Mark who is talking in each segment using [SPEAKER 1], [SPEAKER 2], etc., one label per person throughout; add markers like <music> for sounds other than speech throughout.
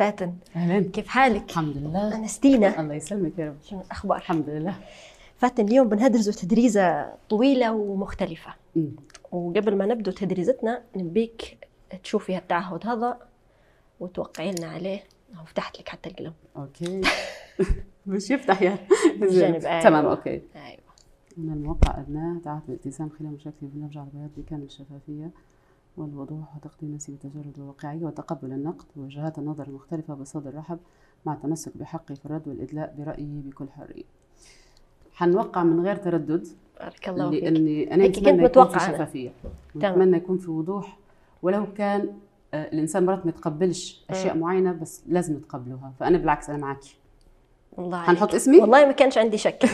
[SPEAKER 1] فاتن
[SPEAKER 2] أهلا.
[SPEAKER 1] كيف حالك؟
[SPEAKER 2] الحمد لله.
[SPEAKER 1] أنا ستينا.
[SPEAKER 2] الله يسلمك يا رب.
[SPEAKER 1] شو الأخبار؟
[SPEAKER 2] الحمد لله.
[SPEAKER 1] فاتن اليوم بنهدرزوا تدريزة طويلة ومختلفة.
[SPEAKER 2] أمم.
[SPEAKER 1] وقبل ما نبدو تدريزتنا نبيك تشوفي التعهد هذا وتوقعي لنا عليه. أهو فتحت لك حتى القلم.
[SPEAKER 2] أوكي. <laughs> مش يفتح يا. <laughs>
[SPEAKER 1] أيوة.
[SPEAKER 2] تمام أوكي.
[SPEAKER 1] أيوة.
[SPEAKER 2] من الموقع أدناه تعهد الالتزام خلال مشاكل على البياض بكامل الشفافية والوضوح وتقديم نسبة التجرد والواقعية وتقبل النقد ووجهات النظر المختلفة بصدر رحب مع التمسك بحقي في الرد والإدلاء برأيي بكل حرية. حنوقع من غير تردد
[SPEAKER 1] بارك الله فيك. هيك كنت
[SPEAKER 2] أتمنى يكون في
[SPEAKER 1] أنا. تمام.
[SPEAKER 2] أتمنى يكون في وضوح. ولو كان آه، الإنسان مرات ما يتقبلش أشياء معينة بس لازم يتقبلوها. فأنا بالعكس أنا معك
[SPEAKER 1] الله عليك.
[SPEAKER 2] حنحط اسمي؟
[SPEAKER 1] والله ما كانش عندي شك. <laughs>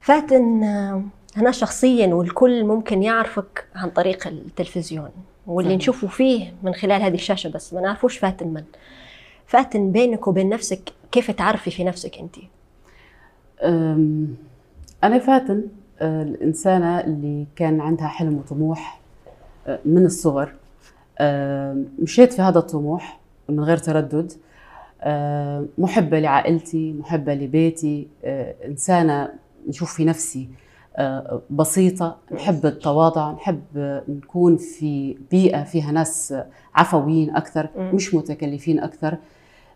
[SPEAKER 1] فاتن آه، أنا شخصيا والكل ممكن يعرفك عن طريق التلفزيون واللي. نشوفه فيه من خلال هذه الشاشة بس. ما نعرفوش فاتن من. فاتن بينك وبين نفسك كيف تعرفي في نفسك أنت؟
[SPEAKER 2] أم، أنا فاتن آه، الإنسانة اللي كان عندها حلم وطموح آه، من الصغر. آه، مشيت في هذا الطموح من غير تردد. محبة لعائلتي محبة لبيتي. إنسانة نشوف في نفسي. بسيطة نحب التواضع نحب نكون في بيئة فيها ناس عفويين أكثر
[SPEAKER 1] مم.
[SPEAKER 2] مش متكلفين أكثر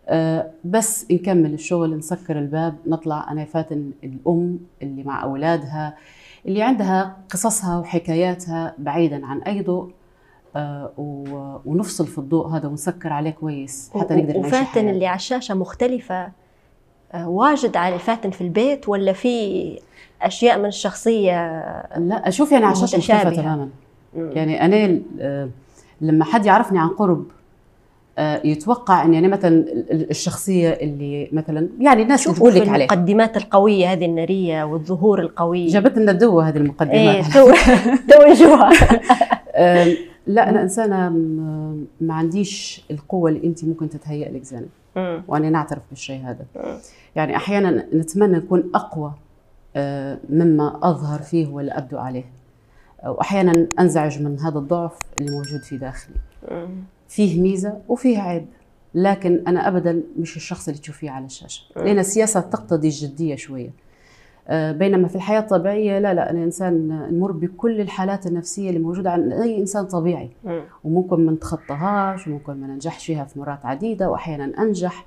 [SPEAKER 2] آه، بس نكمل الشغل نسكر الباب نطلع أنا فاتن الأم اللي مع أولادها اللي عندها قصصها وحكاياتها بعيدا عن أي ضوء آه، ونفصل في الضوء هذا ونسكر عليه كويس حتى نقدر نعيش
[SPEAKER 1] وفاتن. اللي على الشاشة مختلفة واجد على فاتن في البيت ولا في أشياء من الشخصية
[SPEAKER 2] لا أشوف يعني على الشاشه مختلفه. تماما. يعني أنا آه، لما حد يعرفني عن قرب آه، يتوقع إني أنا مثلا ال- ال- الشخصية اللي مثلا يعني الناس تقول لك عليه
[SPEAKER 1] المقدمات القوية هذه النارية والظهور القوي.
[SPEAKER 2] جابت لنا الدوه هذه المقدمات.
[SPEAKER 1] إيه تو تو <laughs> جوا.
[SPEAKER 2] أم، لا أنا إنسانة ما عنديش القوة اللي انت ممكن تتهيأ لك زينب
[SPEAKER 1] مم.
[SPEAKER 2] وأنا نعترف بالشيء هذا. يعني أحيانا نتمنى نكون أقوى آه، مما أظهر فيه ولا أبدو عليه وأحيانا أنزعج من هذا الضعف اللي موجود في داخلي. فيه ميزة وفيه عيب لكن أنا ابدا مش الشخص اللي تشوفيه على الشاشة لأن السياسة تقتضي الجدية شوية آه، بينما في الحياة الطبيعية لا لا أنا انسان نمر بكل الحالات النفسية اللي موجودة عند أي إنسان طبيعي
[SPEAKER 1] مم.
[SPEAKER 2] وممكن ما نتخطاهاش وممكن ما ننجحش فيها في مرات عديدة وأحيانا أنجح.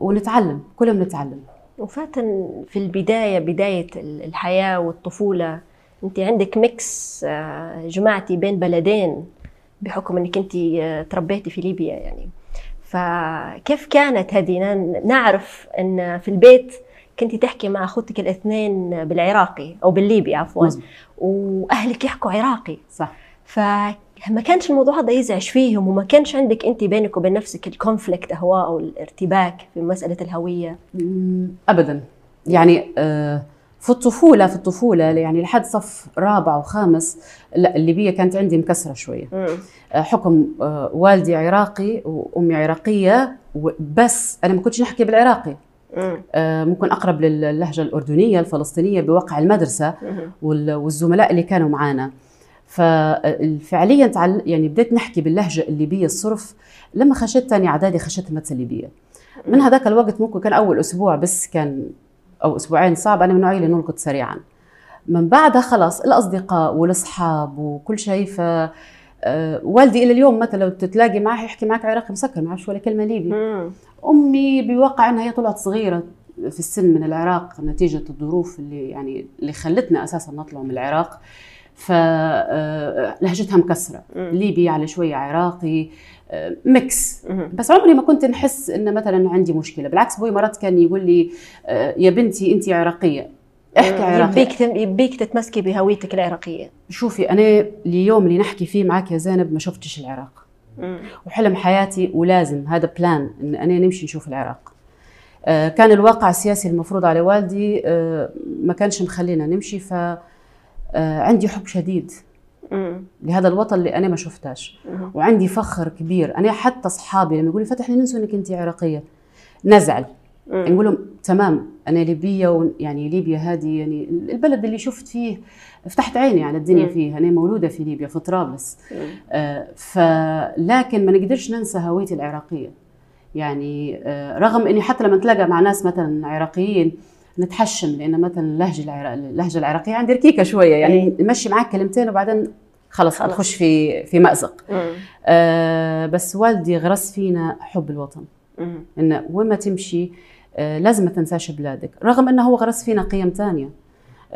[SPEAKER 2] ونتعلم كلنا بنتعلم
[SPEAKER 1] وفاتن في البداية بداية ال- الحياة والطفولة أنت عندك ميكس آه، جمعتي بين بلدين بحكم أنك أنت آه، تربيتي في ليبيا يعني فكيف كانت هذه نعرف أن في البيت كنت تحكي مع أخوتك الاثنين بالعراقي أو بالليبي عفوا. وأهلك يحكوا عراقي.
[SPEAKER 2] صح.
[SPEAKER 1] فما كانش الموضوع هذا يزعج فيهم وما كانش عندك أنت بينك وبين نفسك ال conflict اهواء أو الارتباك في مسألة
[SPEAKER 2] الهوية؟ ابدا. يعني آه، في الطفولة في الطفولة يعني لحد صف رابع وخامس لا الليبية كانت عندي مكسرة
[SPEAKER 1] شوية.
[SPEAKER 2] آه، بحكم آه، والدي عراقي وأمي عراقية بس أنا ما كنتش نحكي بالعراقي. ممكن أقرب للهجة الأردنية الفلسطينية بواقع المدرسة والزملاء اللي كانوا معانا. ففعليا. يعني بديت نحكي باللهجة الليبية الصرف لما خشيت ثاني أعدادي خشيت المدرسة الليبية. من هذاك الوقت ممكن كان أول أسبوع بس كان أو أسبوعين صعب أنا من النوعيه اللي نلقط سريعا. من بعدها خلاص الأصدقاء والأصحاب وكل شيء ف آه، والدي إلى اليوم مثلا لو تتلاقي معه يحكي معك عراقي مسكر ما عرفش ولا كلمة ليبي
[SPEAKER 1] مم.
[SPEAKER 2] أمي بواقع إنها هي طلعت صغيرة في السن من العراق نتيجة الظروف اللي يعني اللي خلتنا أساسا نطلع من العراق فلهجتها مكسرة
[SPEAKER 1] مم.
[SPEAKER 2] ليبي على شوية عراقي آه،
[SPEAKER 1] mix.
[SPEAKER 2] بس عمري ما كنت نحس إن مثلا عندي مشكلة بالعكس أبوي مرات كان يقول لي آه، يا بنتي انت عراقية احكي عراقي
[SPEAKER 1] يبيك يبيك تتمسكي بهويتك العراقية.
[SPEAKER 2] شوفي أنا اليوم اللي نحكي فيه معك يا زينب ما شفتش العراق.
[SPEAKER 1] مم.
[SPEAKER 2] وحلم حياتي ولازم هذا بلان إن أنا نمشي نشوف العراق. آه، كان الواقع السياسي المفروض على والدي آه، ما كانش مخلينا نمشي ف آه، عندي حب شديد.
[SPEAKER 1] مم.
[SPEAKER 2] لهذا الوطن اللي أنا ما شفتاش
[SPEAKER 1] مم.
[SPEAKER 2] وعندي فخر كبير. أنا حتى أصحابي لما يقولوا فتح ننسوا إنك أنت عراقية. نزعل.
[SPEAKER 1] مم.
[SPEAKER 2] نقول لهم تمام أنا ليبية و- يعني ليبيا هذه يعني البلد اللي شفت فيه فتحت عيني على الدنيا
[SPEAKER 1] مم.
[SPEAKER 2] فيه أنا مولودة في ليبيا في طرابلس. آه، فلكن ما نقدرش ننسى هويتي العراقية يعني آه، رغم إني حتى لما نتلاقى مع ناس مثلا عراقيين نتحشم لأن مثلا اللهجة العراق... اللهجة العراقية عندي ركيكة شوية يعني
[SPEAKER 1] إيه.
[SPEAKER 2] نمشي معاك كلمتين وبعدين خلص
[SPEAKER 1] خلص.
[SPEAKER 2] نخش في في
[SPEAKER 1] مأزق.
[SPEAKER 2] آه، بس والدي غرس فينا حب الوطن
[SPEAKER 1] مم.
[SPEAKER 2] ان وين ما تمشي آه، لازم ما تنساش بلادك. رغم إنه هو غرس فينا قيم تانية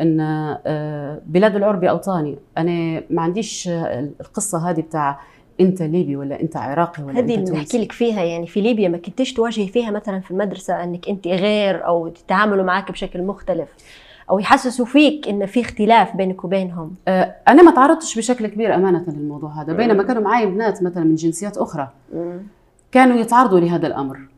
[SPEAKER 2] إن آه، بلاد العرب اوطاني أنا ما عنديش آه، القصة هذه بتاع أنت ليبي ولا أنت عراقي ولا
[SPEAKER 1] هذه اللي بنحكي لك فيها يعني في ليبيا ما كنتش تواجهي فيها مثلا في المدرسة إنك أنت غير أو يتعاملوا معك بشكل مختلف أو يحسسوا فيك إن في اختلاف بينك وبينهم.
[SPEAKER 2] آه، أنا ما تعرضتش بشكل كبير أمانة للموضوع هذا. بينما كانوا معي بنات مثلا من جنسيات أخرى. كانوا يتعرضوا لهذا الأمر. آه،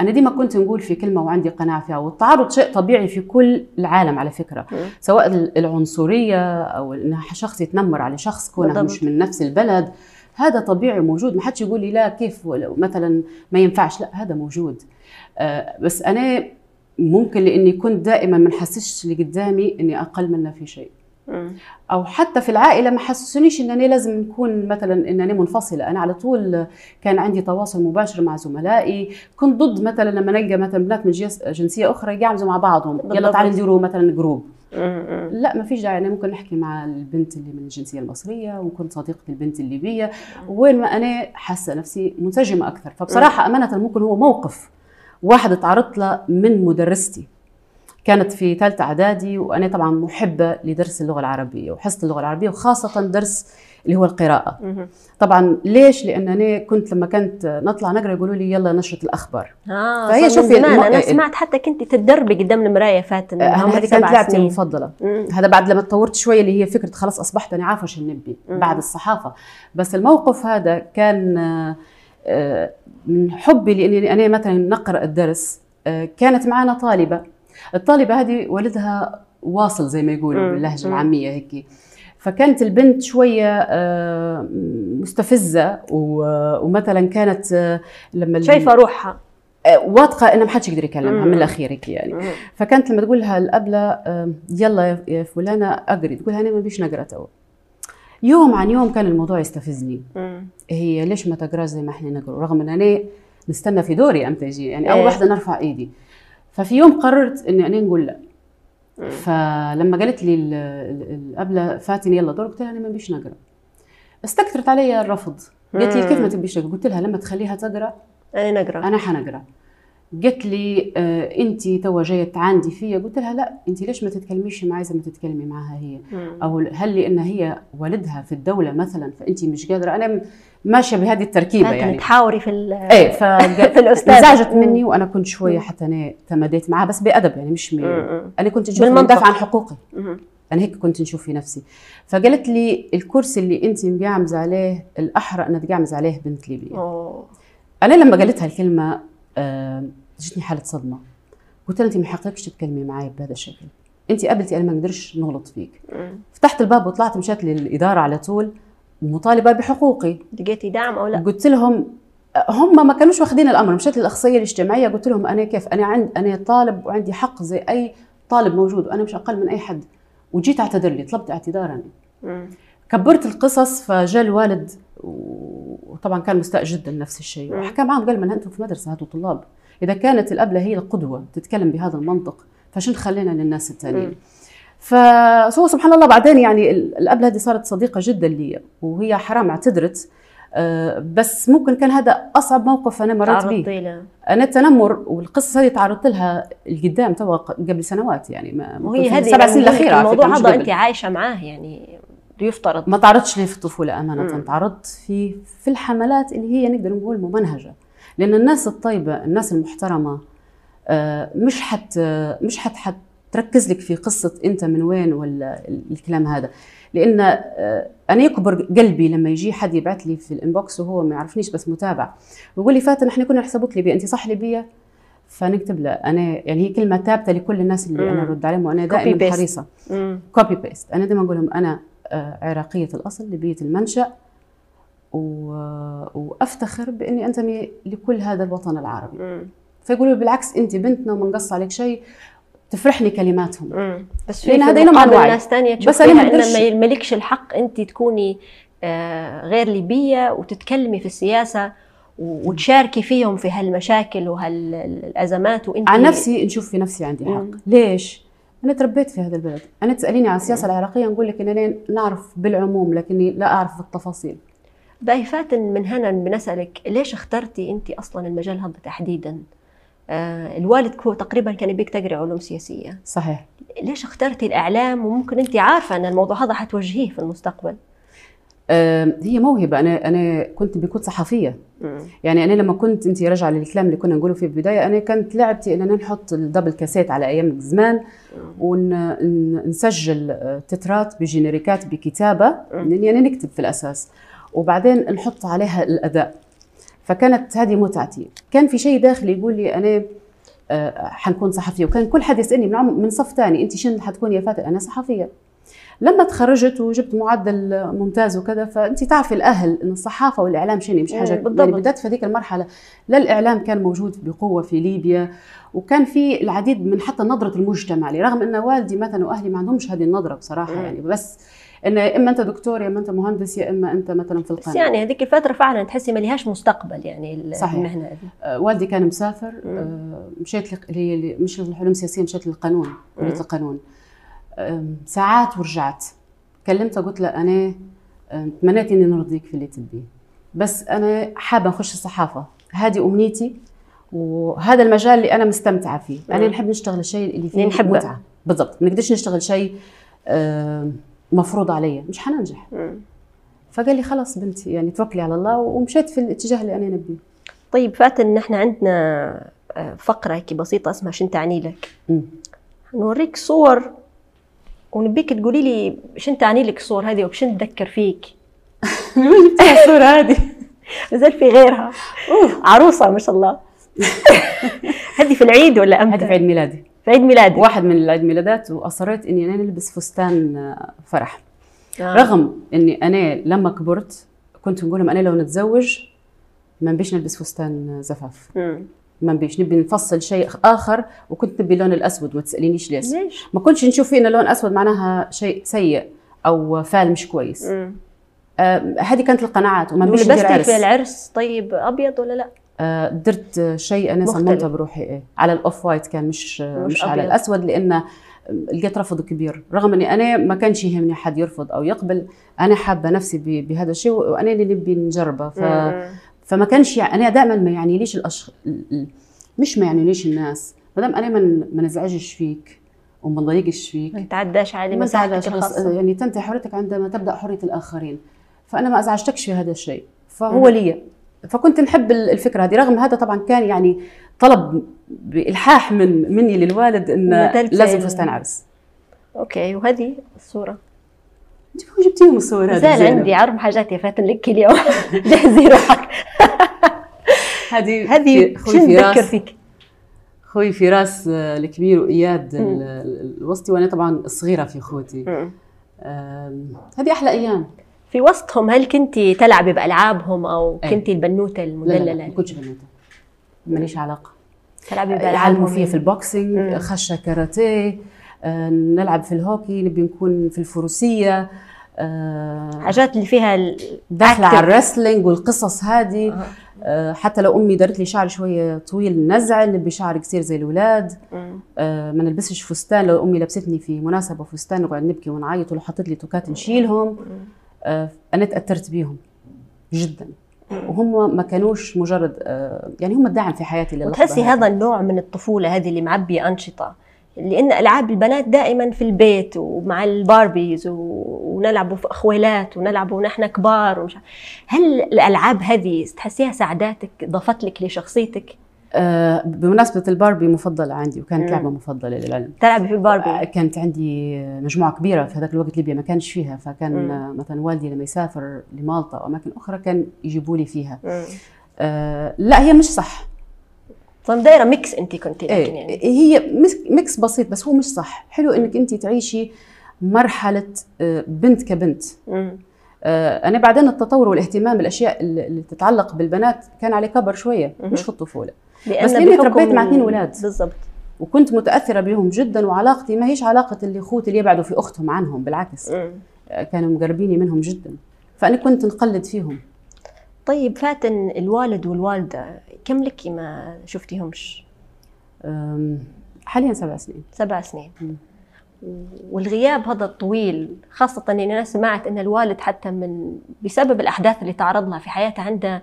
[SPEAKER 2] أنا ديما كنت نقول في كلمة وعندي قناعة فيها والتعرض شيء طبيعي في كل العالم على
[SPEAKER 1] فكرة.
[SPEAKER 2] سواء العنصرية أو إن شخص يتنمر على شخص كونه. مش من نفس البلد هذا طبيعي موجود ما حدش يقول لي لا كيف مثلا ما ينفعش لا هذا موجود آه، بس أنا ممكن لإني كنت دائما ما نحسسش اللي قدامي إني أقل منه في شيء. أو حتى في العائلة ما حسسونيش ان أنا لازم نكون مثلا ان أنا منفصلة. أنا على طول كان عندي تواصل مباشر مع زملائي. كنت ضد مثلا لما نلقى مثلا بنات من جنس- جنسية أخرى يقعدوا مع بعضهم. يلا. تعالوا نديروا مثلا جروب. لا ما فيش داعي. أنا ممكن نحكي مع البنت اللي من الجنسية المصرية وكنت صديقة البنت الليبية. وين ما أنا حاسة نفسي منسجمة أكثر. فبصراحة أمانة ممكن هو موقف واحد تعرضت له من مدرستي. كانت في ثالثة إعدادي وأنا طبعا محبة لدرس اللغة العربية وحصه اللغة العربية وخاصة درس اللي هو القراءة.
[SPEAKER 1] مم.
[SPEAKER 2] طبعا ليش؟ لأن أنا كنت لما كنت نطلع نقرأ يقولوا لي يلا نشرة الأخبار.
[SPEAKER 1] آه
[SPEAKER 2] فهي شوفي الم-
[SPEAKER 1] أنا
[SPEAKER 2] ال-
[SPEAKER 1] سمعت حتى كنت تتدربي قدام المراية فاتن
[SPEAKER 2] أنا
[SPEAKER 1] عمرك
[SPEAKER 2] هذه كانت لعبتي
[SPEAKER 1] مم.
[SPEAKER 2] هذا بعد لما تطورت شوية اللي هي فكرة خلاص أصبحت أنا عارفة شو نبي. بعد الصحافة. بس الموقف هذا كان آه، آه، من حبي لأني أنا مثلا نقرأ الدرس آه، كانت معنا طالبة. الطالبة هذه والدها واصل زي ما يقولوا.
[SPEAKER 1] باللهجة.
[SPEAKER 2] العامية هيك فكانت البنت شوية آه، مستفزة ومثلا كانت آه، لما
[SPEAKER 1] شايفة روحها
[SPEAKER 2] آه، واثقة ان ما حدش يقدر يكلمها. من الأخير هيك يعني. فكانت لما تقول لها الأبلة آم، يلا يا- فلانة أقري تقول أنا ما بيش نقرأ تو يوم عن يوم كان الموضوع يستفزني. هي ليش ما تقرأ زي ما إحنا نقرأ رغم إن أنا نستنى في دوري إمتى يجي يعني أول
[SPEAKER 1] إيه.
[SPEAKER 2] واحدة نرفع إيدي ففي يوم قررت إني أنا نقول لا. فلما قالت لي ال- ال- الأبلة فاتني يلا دور قلت لها أنا ما بيش نقرأ. استكثرت علي الرفض. قالت لي. كيف ما تبيش تقرأ؟ قلت لها لما تخليها تقرأ
[SPEAKER 1] أنا نقرأ.
[SPEAKER 2] أنا حنقرأ. قالت لي آه انت توا جاية تعاندي فيا قلت لها لا انت ليش ما تتكلميش معي زي ما تتكلمي معها هي
[SPEAKER 1] مم.
[SPEAKER 2] أو هل لأن هي والدها في الدولة مثلا فانت مش قادرة أنا ماشية بهذه
[SPEAKER 1] التركيبة
[SPEAKER 2] يعني
[SPEAKER 1] تحاوري في
[SPEAKER 2] إيه <laughs>
[SPEAKER 1] في
[SPEAKER 2] فالأستاذ
[SPEAKER 1] الأستاذة.
[SPEAKER 2] زعجت مني وأنا كنت شوية حتى أنا تمديت معها بس بأدب يعني مش مي... أنا كنت نشوف
[SPEAKER 1] بالمنطق.
[SPEAKER 2] عن حقوقي
[SPEAKER 1] مم.
[SPEAKER 2] أنا هيك كنت نشوف في نفسي فقالت لي الكرسي اللي أنت مقعمز عليه الأحرى ان تقعمز عليه بنت ليبيا. أنا لما قالتها الكلمة آه، جتني حالة صدمة. قلت لها انت ما حقكش تتكلمي معي بهذا الشكل انت قبلتي أنا ما نقدرش نغلط فيك. فتحت الباب وطلعت مشيت للإدارة على طول. مطالبة بحقوقي.
[SPEAKER 1] لقيتي دعم أو لا؟
[SPEAKER 2] قلت لهم هم ما كانوش واخدين الأمر. مشيت للأخصائية الاجتماعية قلت لهم أنا كيف؟ أنا عند أنا طالب وعندي حق زي أي طالب موجود. وأنا مش أقل من أي حد. وجيت أعتذر لي طلبت اعتذارا.
[SPEAKER 1] مم.
[SPEAKER 2] كبرت القصص فجاء الوالد وطبعا كان مستاء جدا نفس الشيء. وحكى معهم قال من أنتم في مدرسة هاتوا طلاب. إذا كانت الأبلة هي القدوة تتكلم بهذا المنطق فشن خلينا للناس الثانيين. فهو سبحان الله بعدين يعني ال- الأبلة هذه صارت صديقة جدا لي وهي حرام اعتذرت آه، بس ممكن كان هذا أصعب موقف أنا مريت به أنا التنمر والقصص هذه تعرضت لها القدام توا قبل سنوات يعني ما
[SPEAKER 1] وهي هذه
[SPEAKER 2] السبع سنين
[SPEAKER 1] يعني
[SPEAKER 2] الأخيرة
[SPEAKER 1] الموضوع هذا. انت عايشة معاه يعني يفترض
[SPEAKER 2] ما تعرضتش لي في الطفولة أمانة
[SPEAKER 1] مم.
[SPEAKER 2] تعرضت في في الحملات اللي هي نقدر نقول ممنهجة لأن الناس الطيبة الناس المحترمة آه، مش حت مش حت حت تركز لك في قصة أنت من وين ولا الكلام هذا لأن آه، أنا يكبر قلبي لما يجي حد يبعث لي في ال inbox وهو ما يعرفنيش بس متابع ويقول لي فاتن إحنا كنا نحسبوك ليبيا أنت صح ليبيه فنكتب له أنا يعني هي كلمة ثابتة لكل الناس اللي أنا
[SPEAKER 1] مم.
[SPEAKER 2] ارد عليهم
[SPEAKER 1] وأنا
[SPEAKER 2] دائما.
[SPEAKER 1] حريصة.
[SPEAKER 2] copy paste أنا دائما أقول لهم أنا آه، عراقية الأصل ليبيه المنشأ. وافتخر بإني أنتمي لكل هذا الوطن العربي
[SPEAKER 1] مم.
[SPEAKER 2] فيقولوا بالعكس أنت بنتنا وما نقص عليك شيء تفرحني كلماتهم
[SPEAKER 1] مم. بس في
[SPEAKER 2] هذا.
[SPEAKER 1] ناس ثانية
[SPEAKER 2] بس
[SPEAKER 1] فيها
[SPEAKER 2] ما
[SPEAKER 1] إن
[SPEAKER 2] أقدرش-
[SPEAKER 1] ما ملكش الحق أنت تكوني آه، غير ليبية وتتكلمي في السياسة وتشاركي فيهم في هالمشاكل وهالأزمات وأنت
[SPEAKER 2] عن نفسي نشوف في نفسي عندي الحق
[SPEAKER 1] مم.
[SPEAKER 2] ليش أنا تربيت في هذا البلد أنا تسأليني عن السياسة العراقية نقول لك انني نعرف بالعموم لكني لا أعرف التفاصيل
[SPEAKER 1] باي فاتن من هنا بنسألك ليش اخترتي انت أصلا المجال هذا تحديدا؟ آه الوالد هو تقريبا كان يبيك تقري علوم سياسية،
[SPEAKER 2] صحيح.
[SPEAKER 1] ليش اخترتي الإعلام؟ وممكن انت عارفة أن الموضوع هذا حتوجهيه في المستقبل؟
[SPEAKER 2] آه هي موهبة. أنا أنا كنت بكون صحفية. يعني أنا لما كنت انت راجعه للكلام اللي كنا نقوله في البداية أنا كانت لعبتي اننا نحط الدبل كاسيت على أيام زمان ونسجل تترات بجينيريكات بكتابة. لاني أنا نكتب في الأساس. وبعدين نحط عليها الأداء. فكانت هذه متعتي. كان في شيء داخلي يقول لي أنا آه، حنكون صحفية. وكان كل حد يسألني من من صف ثاني أنت شنو حتكوني يا فاتن أنا صحفية. لما تخرجت وجبت معدل ممتاز وكذا فأنت تعرفي الأهل إن الصحافة والإعلام شنو مش حاجة.
[SPEAKER 1] مم، بالضبط.
[SPEAKER 2] يعني بدات في هذيك المرحلة. لا الإعلام كان موجود بقوة في ليبيا وكان في العديد من حتى نظرة المجتمع. لي رغم إن والدي مثلا وأهلي ما عندهمش هذه النظرة بصراحة
[SPEAKER 1] مم.
[SPEAKER 2] يعني بس إن إما أنت دكتور يا إما أنت مهندس يا إما أنت مثلا في
[SPEAKER 1] بس
[SPEAKER 2] القناه
[SPEAKER 1] يعني هذيك الفترة فعلا تحسي ما لهاش مستقبل يعني
[SPEAKER 2] صحيح.
[SPEAKER 1] المهنة هذه
[SPEAKER 2] آه، والدي كان مسافر. آه، مشيت اللي- مش العلوم السياسية مشيت للقانون كليه. القانون ساعات ورجعت كلمته قلت له أنا آم، تمنيت إني نرضيك في اللي تبيه بس أنا حابة نخش الصحافة هذه أمنيتي وهذا المجال اللي أنا مستمتعة فيه
[SPEAKER 1] أنا.
[SPEAKER 2] نحب نشتغل الشيء اللي فيه
[SPEAKER 1] نحبه.
[SPEAKER 2] متعة بالضبط ما نقدرش نشتغل شيء مفروض علي مش حننجح. فقال لي خلاص بنتي يعني توكلي على الله ومشيت في الاتجاه اللي أنا نبيه.
[SPEAKER 1] طيب فاتن نحن عندنا آه، فقرة هيك بسيطة اسمها شن تعني لك. نوريك صور ونبيك تقولي لي شن تعني لك الصور هذه وشن تذكر فيك؟ <laughs>
[SPEAKER 2] الصورة هذه؟
[SPEAKER 1] نزل في غيرها. عروسة ما شاء الله. <laughs> هذه في العيد ولا أمتى؟
[SPEAKER 2] هذه في عيد ميلادي.
[SPEAKER 1] في عيد ميلادك
[SPEAKER 2] واحد من العيد ميلادات وأصريت إني أنا نلبس فستان آه، فرح
[SPEAKER 1] آه.
[SPEAKER 2] رغم إني أنا لما كبرت كنت نقول لهم أنا لو نتزوج ما نبيش نلبس فستان زفاف
[SPEAKER 1] مم.
[SPEAKER 2] ما نبيش نبي نفصل شيء آخر وكنت نبي اللون الأسود ما تسألينيش ليش
[SPEAKER 1] ليش؟
[SPEAKER 2] ما كنتش نشوف ان اللون أسود معناها شيء سيء أو فعل مش كويس. آه هذه كانت القناعات وما نبيش ندير
[SPEAKER 1] ولبستي
[SPEAKER 2] عرس
[SPEAKER 1] في العرس طيب أبيض ولا لا؟
[SPEAKER 2] آه درت شيء
[SPEAKER 1] أنا.
[SPEAKER 2] صممته بروحي إيه. على الأوف وايت كان مش آه،
[SPEAKER 1] مش
[SPEAKER 2] مش, على. الأسود لأن لقيت رفض كبير. رغم إني أنا ما كانش يهمني حد يرفض أو يقبل أنا حابة نفسي بهذا الشيء وأنا اللي نبي نجربه. ف... فما كانش يعني أنا دائما ما يعني ليش الأشخ... ال- ال- مش ما يعني ليش الناس. ما دام أنا ما ما نزعجش فيك وما نضايقش فيك
[SPEAKER 1] ما نتعداش على
[SPEAKER 2] ما
[SPEAKER 1] الخاصة.
[SPEAKER 2] يعني تنتهي حريتك عندما تبدأ حرية الآخرين. فأنا ما أزعجتكش في هذا الشيء. فهو لي فكنت نحب ال- الفكرة هذه رغم هذا طبعا كان يعني طلب بإلحاح من مني للوالد
[SPEAKER 1] إن
[SPEAKER 2] لازم فستان عرس.
[SPEAKER 1] أوكي وهذه
[SPEAKER 2] الصورة. وين جبتيهم الصور هذه؟
[SPEAKER 1] زال؟ عندي عرض حاجات يا فاتن لك اليوم. <laughs> جهزي روحك
[SPEAKER 2] هذه <laughs>
[SPEAKER 1] هذه
[SPEAKER 2] خوي
[SPEAKER 1] شنو تذكر
[SPEAKER 2] فراس.
[SPEAKER 1] فيك؟
[SPEAKER 2] خوي فراس آه، الكبير وإياد ال- ال- الوسطي وأنا طبعا الصغيره في اخوتي هذه أحلى أيام.
[SPEAKER 1] في وسطهم هل كنت تلعبي بألعابهم أو
[SPEAKER 2] أي.
[SPEAKER 1] كنت البنوتة
[SPEAKER 2] لا لا,
[SPEAKER 1] المدللة
[SPEAKER 2] لا ما كنتش بنوتة ماليش علاقة
[SPEAKER 1] تلعبي
[SPEAKER 2] يعلموا
[SPEAKER 1] بألعابهم
[SPEAKER 2] فيها في ال boxing
[SPEAKER 1] مم.
[SPEAKER 2] خشة كاراتيه آه، نلعب في الهوكي نبي نكون في الفروسية آه،
[SPEAKER 1] حاجات اللي فيها active.
[SPEAKER 2] على ال wrestling والقصص هذه
[SPEAKER 1] آه.
[SPEAKER 2] آه، حتى لو أمي دارت لي شعري شوية طويل نزعل نبي شعري قصير زي الأولاد
[SPEAKER 1] مم.
[SPEAKER 2] آه، ما نلبسش فستان لو أمي لبستني في مناسبة فستان نقعد نبكي ونعيط ولو حطت لي توكات نشيلهم آه، أنا تأثرت بيهم جدا وهم ما كانوش مجرد آه، يعني هم الداعم في حياتي للحظة
[SPEAKER 1] وتحسي
[SPEAKER 2] هذه.
[SPEAKER 1] هذا النوع من الطفولة هذه اللي معبيه أنشطة لأن ألعاب البنات دائما في البيت ومع الباربيز و... ونلعبوا في أخوالات ونلعبوا ونحن كبار ومش. هل الألعاب هذه تحسيها ساعدتك ضافت لك لشخصيتك
[SPEAKER 2] آه، بمناسبة الباربي مفضلة عندي وكانت
[SPEAKER 1] مم.
[SPEAKER 2] لعبة مفضلة للعلم
[SPEAKER 1] تلعبي في الباربي
[SPEAKER 2] آه، كانت عندي مجموعة كبيرة في هذاك الوقت ليبيا ما كانش فيها فكان
[SPEAKER 1] مم.
[SPEAKER 2] آه، مثلا والدي لما يسافر لمالطا أو أماكن أخرى كان يجيبوا لي فيها
[SPEAKER 1] مم.
[SPEAKER 2] آه، لا هي مش صح
[SPEAKER 1] طيب دايرة mix أنت كنت لكن
[SPEAKER 2] إيه
[SPEAKER 1] يعني
[SPEAKER 2] هي mix بسيط بس هو مش صح حلو إنك أنت تعيشي مرحلة بنت كبنت
[SPEAKER 1] مم.
[SPEAKER 2] آه، أنا بعدين التطور والاهتمام بالاشياء اللي تتعلق بالبنات كان على كبر
[SPEAKER 1] شوية.
[SPEAKER 2] مش في
[SPEAKER 1] الطفولة
[SPEAKER 2] بس
[SPEAKER 1] بحكم
[SPEAKER 2] تربيت مع اثنين أولاد.
[SPEAKER 1] بالضبط
[SPEAKER 2] وكنت متأثرة بهم جدا وعلاقتي ما هيش علاقة اللي أخوتي اللي يبعدوا في أختهم عنهم بالعكس. آه، كانوا مقربيني منهم جدا فأنا كنت نقلد فيهم
[SPEAKER 1] طيب فاتن الوالد والوالدة كم لك ما شفتيهمش؟
[SPEAKER 2] حاليا سبع سنين
[SPEAKER 1] سبع سنين
[SPEAKER 2] مم.
[SPEAKER 1] والغياب هذا الطويل خاصة إن أنا سمعت أن الوالد حتى من بسبب الأحداث اللي تعرض لها في حياته عنده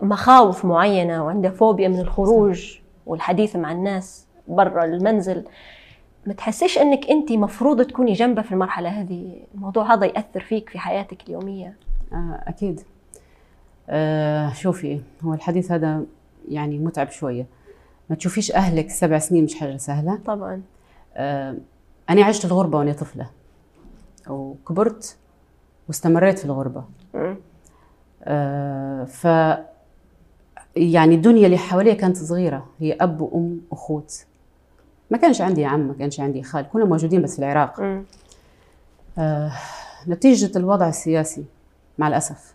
[SPEAKER 1] مخاوف معينة وعنده فوبيا من الخروج والحديث مع الناس برا المنزل ما تحسيش أنك أنت مفروض تكوني جنبه في المرحلة هذه؟ الموضوع هذا يأثر فيك في حياتك اليومية؟
[SPEAKER 2] آه، أكيد. آه، شوفي هو الحديث هذا يعني متعب شوية. ما تشوفيش أهلك سبع سنين مش حاجة سهلة.
[SPEAKER 1] طبعا.
[SPEAKER 2] آه، أنا عشت الغربة وأنا طفلة. وكبرت واستمريت في الغربة. آه، ف يعني الدنيا اللي حواليا كانت صغيرة. هي أب وأم وأخوت. ما كانش عندي عم ما كانش عندي خال. كنا موجودين بس في العراق. آه، نتيجة الوضع السياسي مع الأسف.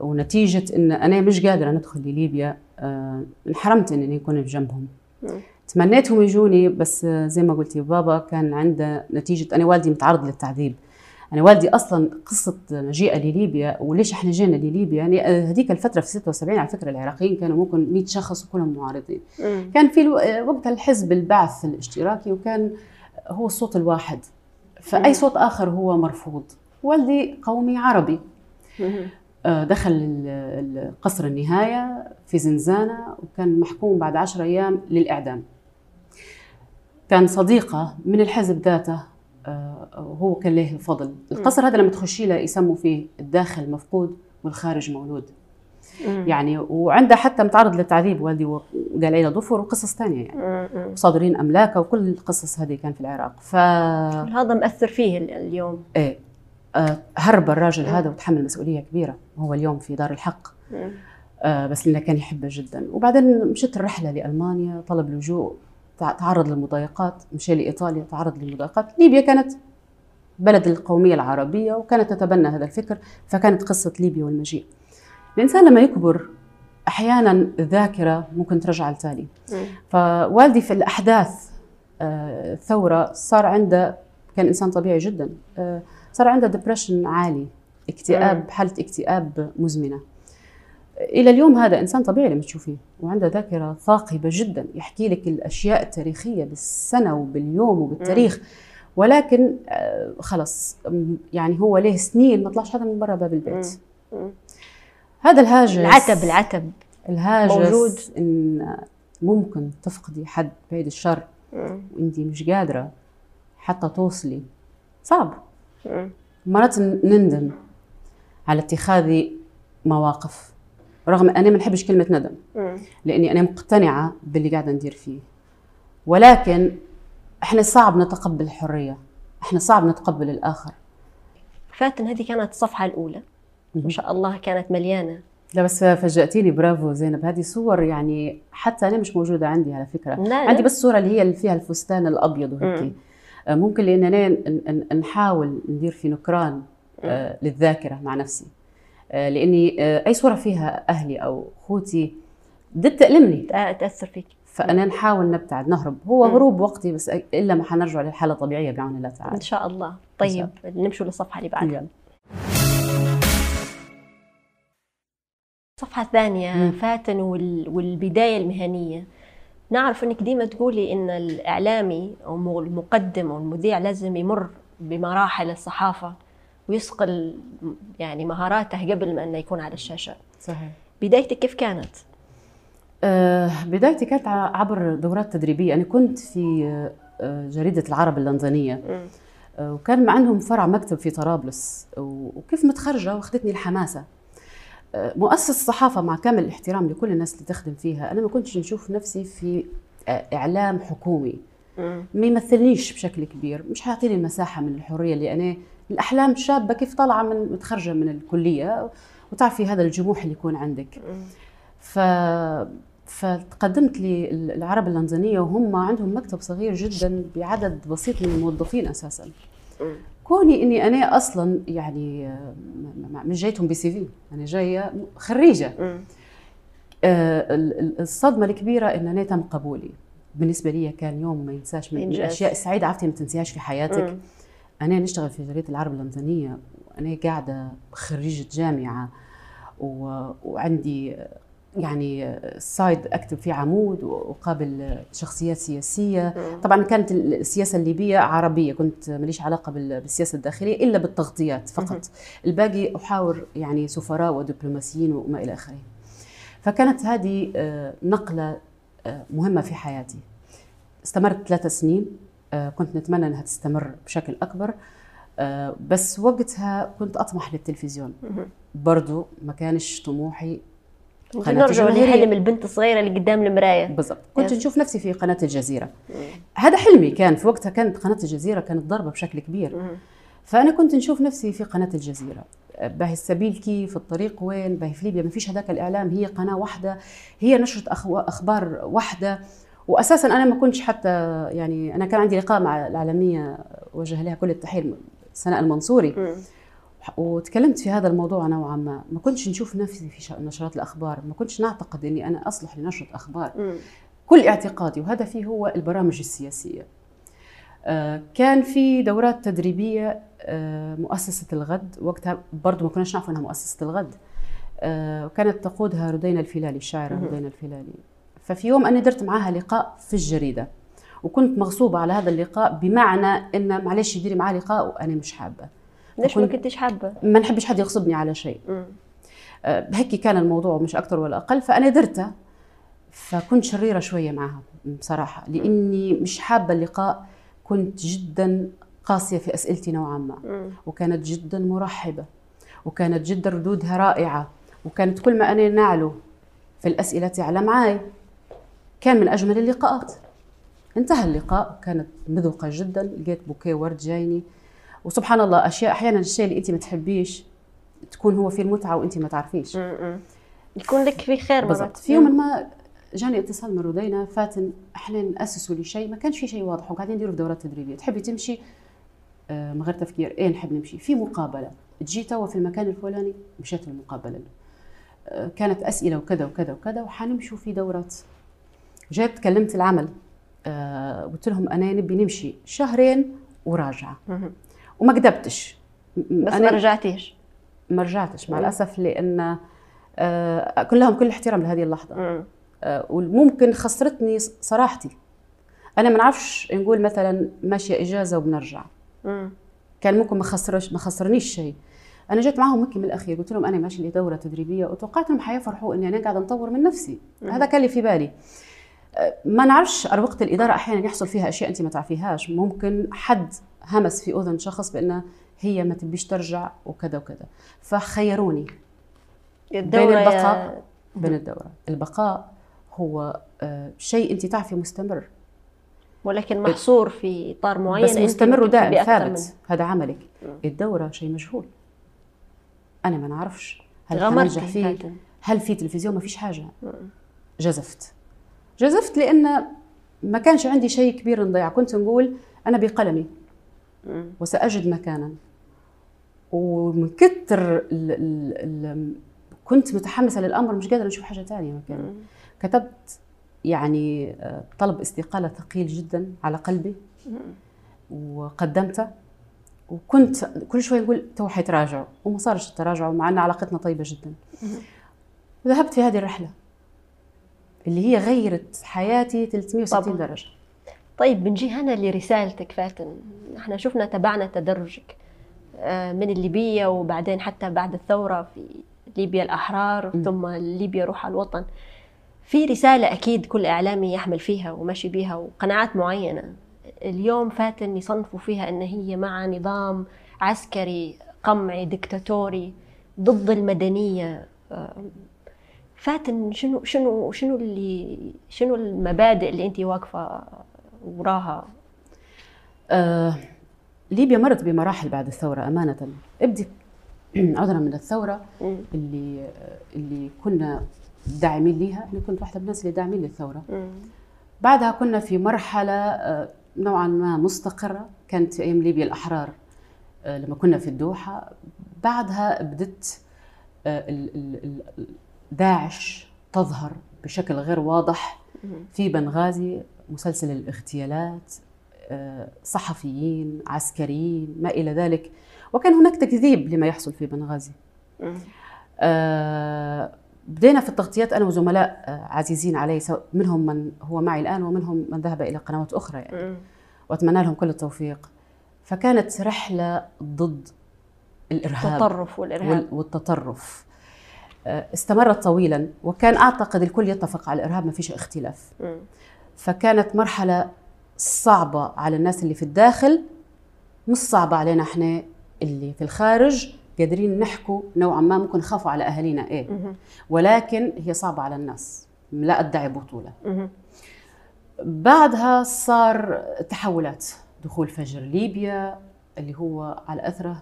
[SPEAKER 2] ونتيجة أن أنا مش قادرة ندخل لليبيا. آه، انحرمت أنني أكون بجنبهم. تمنيتهم يجوني بس زي ما قلتي بابا كان عنده نتيجة أنا والدي متعرض للتعذيب. أنا والدي أصلا قصة مجيئة لليبيا وليش إحنا جينا لليبيا؟ يعني هذيك الفترة في 76 على فكرة العراقيين كانوا ممكن 100 شخص وكلهم معارضين.
[SPEAKER 1] مم.
[SPEAKER 2] كان في وقتها الحزب البعث الاشتراكي وكان هو الصوت الواحد.
[SPEAKER 1] مم.
[SPEAKER 2] فأي صوت آخر هو مرفوض. والدي قومي عربي.
[SPEAKER 1] مم.
[SPEAKER 2] آه، دخل ال- ال- قصر النهاية في زنزانة وكان محكوم بعد عشر أيام للإعدام. كان صديقة من الحزب ذاته آه، وهو كان له الفضل القصر هذا لما تخشي له يسموا فيه الداخل مفقود والخارج مولود
[SPEAKER 1] مم.
[SPEAKER 2] يعني وعنده حتى متعرض للتعذيب والدي وقال له ضفر وقصص ثانية يعني
[SPEAKER 1] مم. مم.
[SPEAKER 2] صادرين أملاكه وكل القصص هذه كان في العراق ف
[SPEAKER 1] هذا مأثر فيه ال- اليوم
[SPEAKER 2] إيه آه، هرب الراجل هذا وتحمل مسؤولية كبيرة هو اليوم في دار الحق. آه، بس لأنه كان يحبه جدا وبعدين مشيت الرحلة لألمانيا طلب لجوء تعرض للمضايقات مشي لإيطاليا تعرض للمضايقات ليبيا كانت بلد القومية العربية وكانت تتبنى هذا الفكر فكانت قصة ليبيا والمجيء الإنسان لما يكبر أحيانا الذاكرة ممكن ترجع لتالي. فوالدي في الأحداث آه، الثورة صار عنده كان إنسان طبيعي جدا آه، صار عنده depression عالي. اكتئاب حالة اكتئاب مزمنة إلى اليوم هذا إنسان طبيعي لما تشوفيه وعنده ذاكرة ثاقبة جدا يحكي لك الأشياء التاريخية بالسنة وباليوم وبالتاريخ ولكن آه، خلص يعني هو له سنين ما طلعش هذا من برا باب البيت. هذا الهاجس
[SPEAKER 1] العتب العتب
[SPEAKER 2] الهاجس
[SPEAKER 1] موجود.
[SPEAKER 2] إن ممكن تفقدي حد بعيد الشر. وانت مش قادرة حتى توصلي صعب. مرات نندم على اتخاذ مواقف رغم أنا ما نحبش كلمة ندم. لأني أنا مقتنعة باللي قاعدة ندير فيه. ولكن إحنا صعب نتقبل الحرية. إحنا صعب نتقبل الآخر.
[SPEAKER 1] فاتن هذه كانت الصفحة الأولى. ما شاء الله كانت مليانة.
[SPEAKER 2] لا بس فاجأتيني برافو زينب. هذه صور يعني حتى أنا مش موجودة عندي على فكرة.
[SPEAKER 1] لا لا.
[SPEAKER 2] عندي بس صورة اللي هي اللي فيها الفستان الأبيض وهيك.
[SPEAKER 1] مم.
[SPEAKER 2] ممكن لأن أنا نحاول ندير في نكران آه، للذاكرة مع نفسي. لإني آه، أي صورة فيها أهلي أو أخوتي بدها تألمني
[SPEAKER 1] تأ- تأثر فيك.
[SPEAKER 2] فأنا نحاول نبتعد نهرب. هو. هروب وقتي بس إلا ما حنرجع للحالة الطبيعية بعون الله تعالى.
[SPEAKER 1] إن شاء الله. طيب نمشوا للصفحة اللي بعدها. الثانية
[SPEAKER 2] مم.
[SPEAKER 1] فاتن وال- والبداية المهنية. نعرف إنك ديما تقولي إن الإعلامي أو المقدم أو المذيع لازم يمر بمراحل الصحافة. ويصقل يعني مهاراته قبل ما إنه يكون على الشاشة.
[SPEAKER 2] صحيح.
[SPEAKER 1] بدايتك كيف كانت؟
[SPEAKER 2] آه، بدايتي كانت عبر دورات تدريبية. أنا كنت في آه، جريدة العرب اللندنية.
[SPEAKER 1] مم.
[SPEAKER 2] آه، وكان عندهم فرع مكتب في طرابلس. وكيف متخرجة وأخذتني الحماسة. آه، مؤسسه الصحافة مع كامل الاحترام لكل الناس اللي تخدم فيها أنا ما كنتش نشوف نفسي في آه، إعلام حكومي. ما يمثلنيش بشكل كبير. مش حيعطيني المساحة من الحرية اللي أنا الأحلام شابه كيف طالعة من متخرجة من الكلية وتعرفي هذا الجموح اللي يكون عندك. ف فتقدمت للعرب اللندنيه وهم عندهم مكتب صغير جدا بعدد بسيط من الموظفين
[SPEAKER 1] أساسا.
[SPEAKER 2] كوني إني أنا أصلا يعني مش جايتهم بي سي في أنا جاية خريجه الصدمه الكبيره ان أنا تم قبولي بالنسبة لي كان يوم ما ينساش من. الاشياء السعيده عرفتي ما تنسيهاش في حياتك
[SPEAKER 1] مم.
[SPEAKER 2] أنا نشتغل في جريده العرب اللندنيه وأنا قاعدة خريجة جامعة و... وعندي يعني سايد اكتب فيه عمود وقابل شخصيات
[SPEAKER 1] سياسية.
[SPEAKER 2] طبعا كانت السياسة الليبية عربية كنت ماليش علاقة بال- بالسياسة الداخلية إلا بالتغطيات فقط. الباقي أحاور يعني سفراء ودبلوماسيين وما إلى آخره. فكانت هذه آه، نقلة آه، مهمة في حياتي. استمرت ثلاثة سنين. كنت نتمنى إنها تستمر بشكل أكبر. آه، بس وقتها كنت أطمح للتلفزيون. برضو ما كانش طموحي قناة
[SPEAKER 1] نرجع. لحلم البنت الصغيره اللي قدام المراية.
[SPEAKER 2] بالضبط. كنت
[SPEAKER 1] يس.
[SPEAKER 2] نشوف نفسي في قناة الجزيرة.
[SPEAKER 1] مم.
[SPEAKER 2] هذا حلمي كان. في وقتها كانت قناة الجزيرة كانت ضربه بشكل كبير.
[SPEAKER 1] مم.
[SPEAKER 2] فأنا كنت نشوف نفسي في قناة الجزيرة. باهي السبيل كيف؟ الطريق وين؟ باهي في ليبيا. ما فيش هذاك الإعلام. هي قناة واحدة. هي نشرة أخبار واحدة. واساسا أنا ما كنتش حتى يعني أنا كان عندي لقاء مع الإعلامية وجه لها كل التحية سناء المنصوري.
[SPEAKER 1] مم.
[SPEAKER 2] وتكلمت في هذا الموضوع نوعا ما. ما كنتش نشوف نفسي في نشرات الأخبار ما كنتش نعتقد إني أنا أصلح لنشرة أخبار.
[SPEAKER 1] مم.
[SPEAKER 2] كل اعتقادي وهدفي هو البرامج السياسية. آه، كان في دورات تدريبية آه، مؤسسة الغد. وقتها برضو ما كناش نعرف إنها مؤسسة الغد. آه، وكانت تقودها ردينا الفيلالي الشاعره. ردينا الفيلالي. ففي يوم أنا درت معاها لقاء في الجريدة وكنت مغصوبة على هذا اللقاء بمعنى إن معلش ديري معاه لقاء وأنا مش حابة
[SPEAKER 1] ليش ما كنتش حابة؟
[SPEAKER 2] ما نحبش حد يغصبني على شيء. آه، هيك كان الموضوع مش أكثر ولا أقل فأنا درته فكنت شريرة شوية معها بصراحة لإني مش حابة اللقاء كنت جدا قاسية في أسئلتي نوعا ما. وكانت جدا مرحبة وكانت جدا ردودها رائعة وكانت كل ما أنا نعله في الأسئلة تعلى معي كان من أجمل اللقاءات. انتهى اللقاء. كانت مذوقة جدا. لقيت بوكيه ورد جايني. وسبحان الله أشياء أحيانا الشيء اللي أنت ما تحبيش تكون هو فيه المتعة وأنت ما تعرفيش.
[SPEAKER 1] يكون لك في خير
[SPEAKER 2] بالضبط.
[SPEAKER 1] مرات
[SPEAKER 2] في يوم ما جاني اتصال من رودينا فاتن إحنا ناسسوا لشيء ما كانش في شيء واضح. وقاعدين نديروا في دورات تدريبية. تحبي تمشي؟ آه، من غير تفكير. إيه نحب نمشي؟ في مقابلة. تجي توا في المكان الفلاني مشيت للمقابلة. آه، كانت أسئلة وكذا وكذا وكذا وحنمشوا في دورات. جيت كلمت العمل آه، قلت لهم أنا نبي نمشي شهرين
[SPEAKER 1] وراجعة.
[SPEAKER 2] وما كذبتش
[SPEAKER 1] بس ما رجعتيش
[SPEAKER 2] ما رجعتش مع. الأسف لأن آه، كلهم كل احترام لهذه
[SPEAKER 1] اللحظة.
[SPEAKER 2] آه، وممكن خسرتني صراحتي أنا ما نعرفش نقول مثلا ماشية إجازة وبنرجع
[SPEAKER 1] مم.
[SPEAKER 2] كان ممكن ما خسرش ما خسرنيش شيء أنا جيت معاهم هيك من الأخير قلت لهم أنا ماشي لدورة تدريبية وتوقعت إنهم حيفرحوا إني أنا قاعدة نطور من نفسي
[SPEAKER 1] مم.
[SPEAKER 2] هذا كان اللي في بالي آه، ما نعرفش أروقة الإدارة أحيانا يحصل فيها أشياء أنت ما تعرفيهاش. ممكن حد همس في أذن شخص بانه هي ما تبيش ترجع وكذا وكذا. فخيروني بين البقاء بين الدورة. البقاء هو آه، شيء أنت تعرفي مستمر.
[SPEAKER 1] ولكن محصور في إطار معين
[SPEAKER 2] بس مستمر ودائم ثابت. هذا عملك.
[SPEAKER 1] مم.
[SPEAKER 2] الدورة شيء مجهول. أنا ما نعرفش. هل حننجح فيه. هل في تلفزيون؟ ما فيش حاجة.
[SPEAKER 1] مم.
[SPEAKER 2] جزفت. جزفت لأن ما كانش عندي شيء كبير نضيع. كنت نقول أنا بقلمي.
[SPEAKER 1] مم.
[SPEAKER 2] وسأجد مكانا. ومن كتر ال ال ال كنت متحمسة للأمر مش قادرة نشوف حاجة تانية مكانه
[SPEAKER 1] مم.
[SPEAKER 2] كتبت يعني آه، طلب استقالة ثقيل جدا على قلبي. وقدمته. وكنت كل شوي نقول تو حيتراجعوا. وما صارش التراجع مع إن علاقتنا طيبة جدا. وذهبت في هذه الرحلة. اللي هي غيرت حياتي 360
[SPEAKER 1] طبعاً.
[SPEAKER 2] درجة
[SPEAKER 1] طيب بنجي هنا لرسالتك فاتن إحنا شفنا تبعنا تدرجك آه، من الليبية وبعدين حتى بعد الثورة في ليبيا الأحرار
[SPEAKER 2] م.
[SPEAKER 1] ثم ليبيا روح الوطن في رسالة أكيد كل إعلامي يحمل فيها وماشي بيها وقناعات معينة اليوم فاتن يصنفوا فيها أن هي مع نظام عسكري قمعي دكتاتوري ضد المدنية آه، فاتن شنو شنو شنو اللي شنو المبادئ اللي انت واقفة وراها؟
[SPEAKER 2] آه ليبيا مرت بمراحل بعد الثورة أمانة. ابدي <clears throat> عذرا من
[SPEAKER 1] الثورة.
[SPEAKER 2] اللي اللي كنا داعمين ليها. أنا كنت واحدة من الناس اللي داعمين
[SPEAKER 1] للثورة.
[SPEAKER 2] بعدها كنا في مرحلة آه، نوعا ما مستقرة. كانت في أيام ليبيا الأحرار آه، لما كنا في الدوحة. بعدها بدت آه، ال- ال- ال- داعش تظهر بشكل غير واضح في بنغازي مسلسل الاغتيالات آه، صحفيين عسكريين ما إلى ذلك. وكان هناك تكذيب لما يحصل في بنغازي. آه، بدينا في التغطيات أنا وزملاء آه، عزيزين علي منهم من هو معي الآن ومنهم من ذهب إلى قنوات أخرى يعني.
[SPEAKER 1] مم.
[SPEAKER 2] وأتمنى لهم كل التوفيق. فكانت رحلة ضد الإرهاب.
[SPEAKER 1] التطرف والإرهاب.
[SPEAKER 2] وال- والتطرف. استمرت طويلا وكان أعتقد الكل يتفق على الإرهاب ما فيش اختلاف. فكانت مرحلة صعبة على الناس اللي في الداخل مش صعبة علينا إحنا اللي في الخارج قادرين نحكوا نوعا ما ممكن نخافوا على أهالينا
[SPEAKER 1] إيه.
[SPEAKER 2] ولكن هي صعبة على الناس لا أدعي بطولة
[SPEAKER 1] مم.
[SPEAKER 2] بعدها صار تحولات دخول فجر ليبيا اللي هو على أثره آه،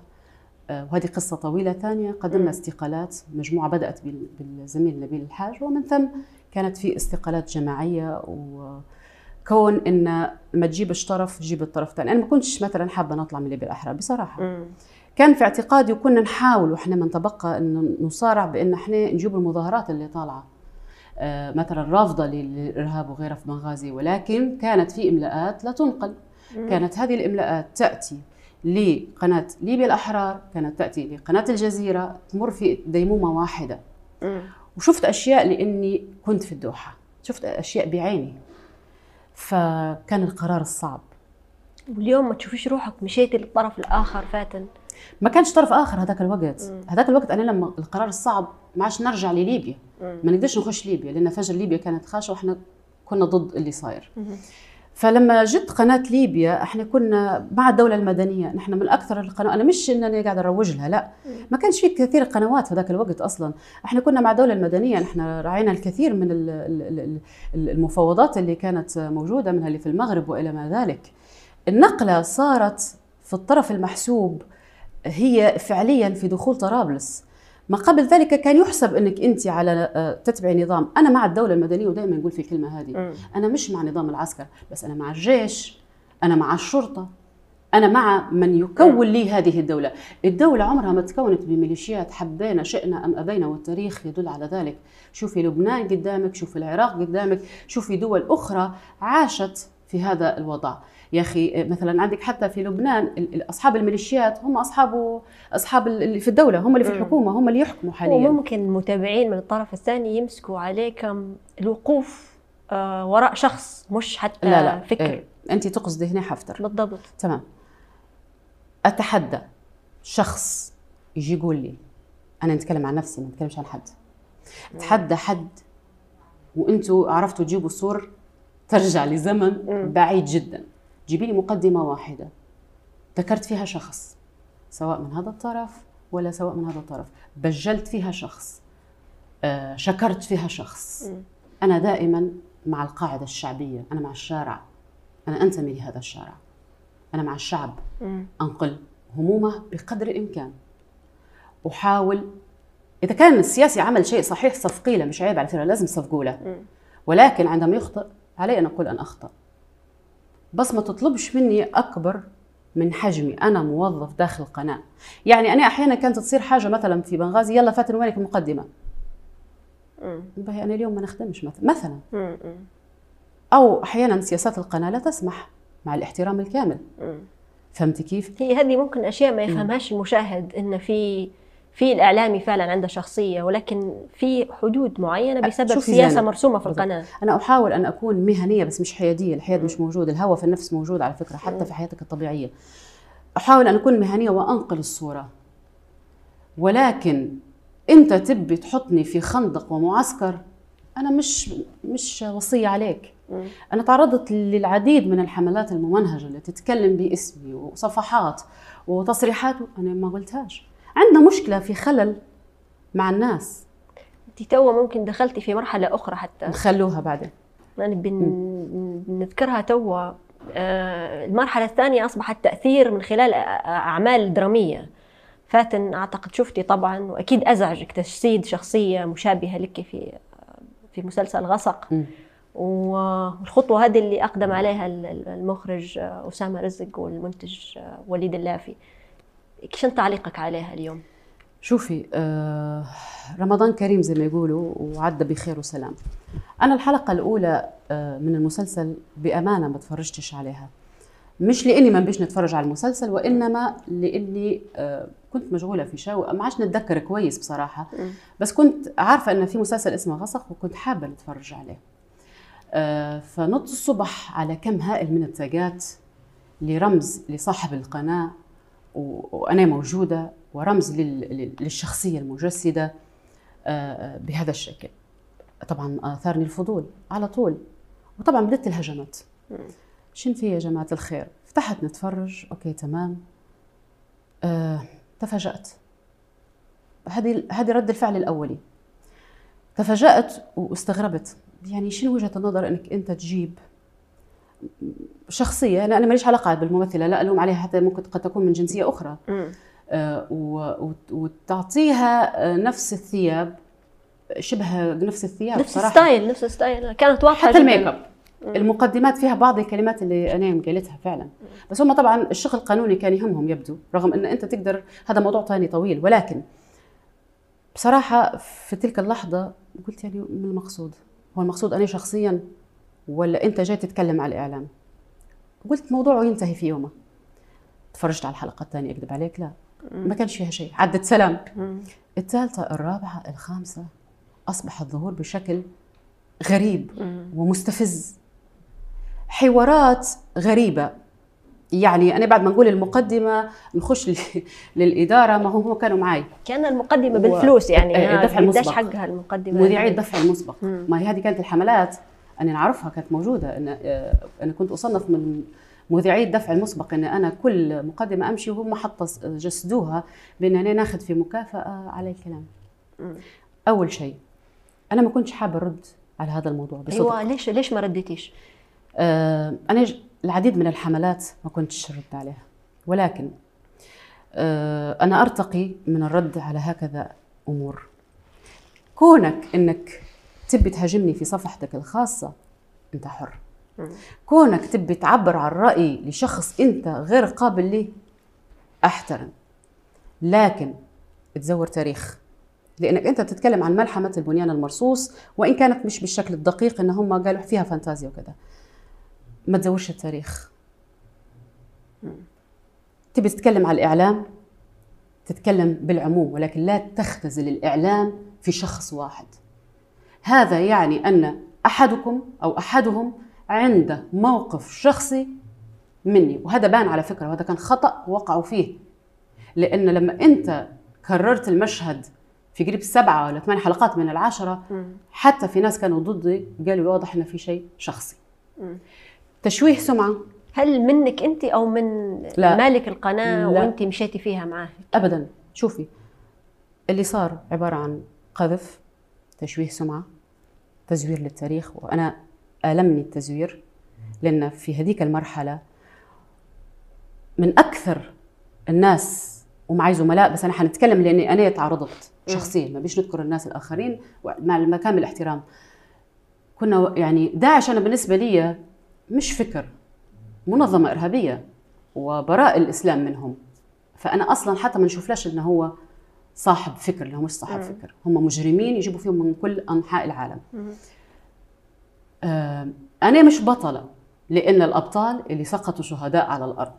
[SPEAKER 2] وهذه قصة طويلة ثانية قدمنا. استقالات مجموعة بدأت بال- بالزميل نبيل الحاج ومن ثم كانت في استقالات جماعية وكون إن ما تجيبش طرف جيب الطرف الثاني أنا ما كنتش مثلا حابة نطلع من ليبيا الأحرار بصراحة. كان في اعتقادي وكنا نحاول وإحنا من تبقى انه نصارع بإن إحنا نجيب المظاهرات اللي طالعة آه، مثلا رافضة للارهاب وغيرها في بنغازي ولكن كانت في إملاءات لا تنقل. كانت هذه الإملاءات تأتي لقناة ليبيا الأحرار كانت تأتي لقناة الجزيرة تمر في ديمومة واحدة
[SPEAKER 1] مم.
[SPEAKER 2] وشفت أشياء لأني كنت في الدوحة شفت أشياء بعيني فكان القرار الصعب
[SPEAKER 1] واليوم ما تشوفيش روحك مشيتي للطرف الآخر فاتن
[SPEAKER 2] ما كانش طرف آخر هذاك الوقت. هذاك الوقت أنا لما القرار الصعب ما عادش نرجع لليبيا. ما نقدرش نخش ليبيا لأن فجر ليبيا كانت خاشة وإحنا كنا ضد اللي صاير. فلما جت قناة ليبيا إحنا كنا مع الدولة المدنية نحن من أكثر القنوات أنا مش إنني قاعدة أروج لها لا. ما كانش في كثير قنوات في ذاك الوقت أصلا. إحنا كنا مع الدولة المدنية نحن راعينا الكثير من ال- ال- ال- ال- المفاوضات اللي كانت موجودة منها اللي في المغرب وإلى ما ذلك. النقلة صارت في الطرف المحسوب هي فعليا في دخول طرابلس. ما قبل ذلك كان يحسب إنك أنت على آه، تتبعي نظام. أنا مع الدولة المدنية ودائما نقول في الكلمة هذه. أنا مش مع نظام العسكر بس أنا مع الجيش أنا مع الشرطة أنا مع من يكون لي هذه الدولة. الدولة عمرها ما تكونت بميليشيات حبينا شئنا أم أبينا والتاريخ يدل على ذلك. شوفي لبنان قدامك شوفي العراق قدامك شوفي دول أخرى عاشت في هذا الوضع. يا أخي مثلا عندك حتى في لبنان أصحاب الميليشيات هم أصحاب اصحاب اللي في الدولة هم اللي في
[SPEAKER 1] مم.
[SPEAKER 2] الحكومة هم اللي يحكموا حاليا.
[SPEAKER 1] وممكن المتابعين من الطرف الثاني يمسكوا عليكم الوقوف آه، وراء شخص مش حتى
[SPEAKER 2] لا لا
[SPEAKER 1] فكر.
[SPEAKER 2] إيه. انت تقصدي هنا حفتر.
[SPEAKER 1] بالضبط.
[SPEAKER 2] تمام. أتحدى شخص يجي يقول لي أنا نتكلم عن نفسي ما نتكلمش عن حد. أتحدى حد وأنتوا عرفتوا تجيبوا صور ترجع لزمن. بعيد جدا. جيبي لي مقدمة واحدة. ذكرت فيها شخص سواء من هذا الطرف ولا سواء من هذا الطرف. بجلت فيها شخص آه، شكرت فيها شخص. أنا دائما مع القاعدة الشعبية أنا مع الشارع. أنا أنتمي لهذا الشارع. أنا مع الشعب.
[SPEAKER 1] مم.
[SPEAKER 2] أنقل همومه بقدر الإمكان. أحاول إذا كان السياسي عمل شيء صحيح صفقي له مش عيب على فكرة لازم تصفقوا له. ولكن عندما يخطئ علي أن أقول أن أخطأ. بس ما تطلبش مني أكبر من حجمي أنا موظف داخل قناة يعني أنا أحيانا كانت تصير حاجة مثلا في بنغازي يلا فاتن وينك المقدمة
[SPEAKER 1] مم.
[SPEAKER 2] باهي أنا اليوم ما نخدمش مثلا مثلا. أو أحيانا سياسات القناة لا تسمح مع الاحترام الكامل
[SPEAKER 1] مم.
[SPEAKER 2] فهمت كيف؟
[SPEAKER 1] هي هذه ممكن أشياء ما يفهمهاش المشاهد إن في في الإعلامي فعلا عنده شخصية ولكن في حدود معينة بسبب
[SPEAKER 2] شوفي سياسة.
[SPEAKER 1] مرسومة في. القناة
[SPEAKER 2] أنا أحاول أن أكون مهنية بس مش حيادية الحياد مش موجود الهوى في النفس موجود على فكرة حتى في حياتك الطبيعية أحاول أن أكون مهنية وأنقل الصورة ولكن أنت تبي تحطني في خندق ومعسكر أنا مش مش وصية عليك
[SPEAKER 1] مم.
[SPEAKER 2] أنا تعرضت للعديد من الحملات الممنهجة اللي تتكلم باسمي وصفحات وتصريحات أنا ما قلتهاش عندنا مشكلة في خلل مع الناس.
[SPEAKER 1] انت توا ممكن دخلتي في مرحلة أخرى حتى.
[SPEAKER 2] نخلوها بعدين.
[SPEAKER 1] يعني بن... بنذكرها توا آه، المرحلة الثانية اصبحت تاثير من خلال أعمال درامية. فاتن أعتقد شفتي طبعا وأكيد أزعجك تجسيد شخصية مشابهة لك في في مسلسل غسق. والخطوة هذه اللي أقدم عليها ال- ال- المخرج آه، أسامة رزق والمنتج آه، وليد اللافي. شنو تعليقك عليها اليوم؟
[SPEAKER 2] شوفي آه رمضان كريم زي ما يقولوا وعدى بخير وسلام. أنا الحلقة الأولى آه من المسلسل بأمانة ما تفرجتش عليها. مش لإني ما بيش نتفرج على المسلسل وإنما لإني آه كنت مشغولة في شيء ما عادش نتذكر كويس بصراحة. بس كنت عارفة إن في مسلسل اسمه غصق وكنت حابة نتفرج عليه. آه فنط الصبح على كم هائل من التاجات لرمز لصاحب القناة وأنا موجودة ورمز للشخصية المجسدة آه، بهذا الشكل. طبعا آثارني الفضول على طول. وطبعا بدت الهجمات شن في يا جماعة الخير؟ فتحت نتفرج. أوكي تمام. أه تفاجأت. هذه هذه رد الفعل الأولي. تفاجأت واستغربت. يعني شنو وجهة النظر إنك أنت تجيب شخصية لا أنا ماليش علاقة بالممثلة لا ألوم عليها حتى ممكن قد تكون من جنسية أخرى. آه وتعطيها آه، نفس الثياب شبه نفس الثياب
[SPEAKER 1] نفس. الستايل نفس الستايل. كانت واضحة
[SPEAKER 2] حتى ال make up. المقدمات فيها بعض الكلمات اللي أنا قالتها فعلا. بس هم طبعا الشغل القانوني كان يهمهم يبدو رغم إن أنت تقدر هذا موضوع ثاني طويل. ولكن بصراحة في تلك اللحظة قلت يعني من المقصود هو المقصود أنا شخصيا ولا انت جاي تتكلم على الإعلام؟ قلت موضوعه ينتهي في يومه. تفرجت على الحلقة الثانية أكذب عليك؟ لا. ما كانش فيها شيء. عدت. سلام. الثالثة الرابعة الخامسة أصبح الظهور بشكل غريب ومستفز. حوارات غريبة. يعني أنا بعد ما نقول المقدمة نخش للإدارة ما هم كانوا معي
[SPEAKER 1] كأن المقدمة بالفلوس يعني
[SPEAKER 2] الدفع المسبق.
[SPEAKER 1] حقها المقدمة؟
[SPEAKER 2] مذيعي الدفع المسبق. ما هي هذه كانت الحملات. أنا نعرفها كانت موجودة. أنا آه، أنا كنت أصنف من مذيعي الدفع المسبق إن أنا كل مقدمة أمشي وهم حتى جسدوها بإن أنا ناخذ في مكافأة على الكلام. أول شيء أنا ما كنتش حابة ارد على هذا الموضوع
[SPEAKER 1] بصدق. أيوه ليش ليش ما رديتيش؟
[SPEAKER 2] آه أنا العديد من الحملات ما كنتش رد عليها. ولكن آه أنا أرتقي من الرد على هكذا أمور. كونك إنك تبي تهاجمني في صفحتك الخاصة أنت حر. كونك تبي تعبر عن رأي لشخص أنت غير قابل ليه أحترم. لكن تزور تاريخ. لأنك أنت تتكلم عن ملحمة البنيان المرصوص وإن كانت مش بالشكل الدقيق إن هم قالوا فيها فانتازيا وكذا. ما تزورش التاريخ. تبي تتكلم على الإعلام؟ تتكلم بالعموم ولكن لا تختزل الإعلام في شخص واحد. هذا يعني أن أحدكم أو أحدهم عنده موقف شخصي مني. وهذا بان على فكرة وهذا كان خطأ وقعوا فيه. لأن لما أنت كررت المشهد في قريب سبعة ولا ثمان حلقات من العشرة حتى في ناس كانوا ضدي قالوا واضح إنه في شيء شخصي. تشويه سمعة.
[SPEAKER 1] هل منك أنت أو من لا. مالك القناة لا. وأنت مشيتي فيها معاه
[SPEAKER 2] ابدا. شوفي اللي صار عبارة عن قذف تشويه سمعة. تزوير للتاريخ وأنا ألمني التزوير لأن في هذيك المرحلة من أكثر الناس ومعي زملاء بس أنا حنتكلم لأني أنا تعرضت شخصيا ما بيش نذكر الناس الآخرين مع المكان الاحترام. كنا يعني داعش أنا بالنسبة لي مش فكر منظمة إرهابية وبراء الإسلام منهم. فأنا أصلا حتى ما نشوفلاش إنه هو صاحب فكر اللي هو مش صاحب فكر. هم مجرمين يجيبوا فيهم من كل أنحاء العالم. أنا مش بطلة لأن الأبطال اللي سقطوا شهداء على الأرض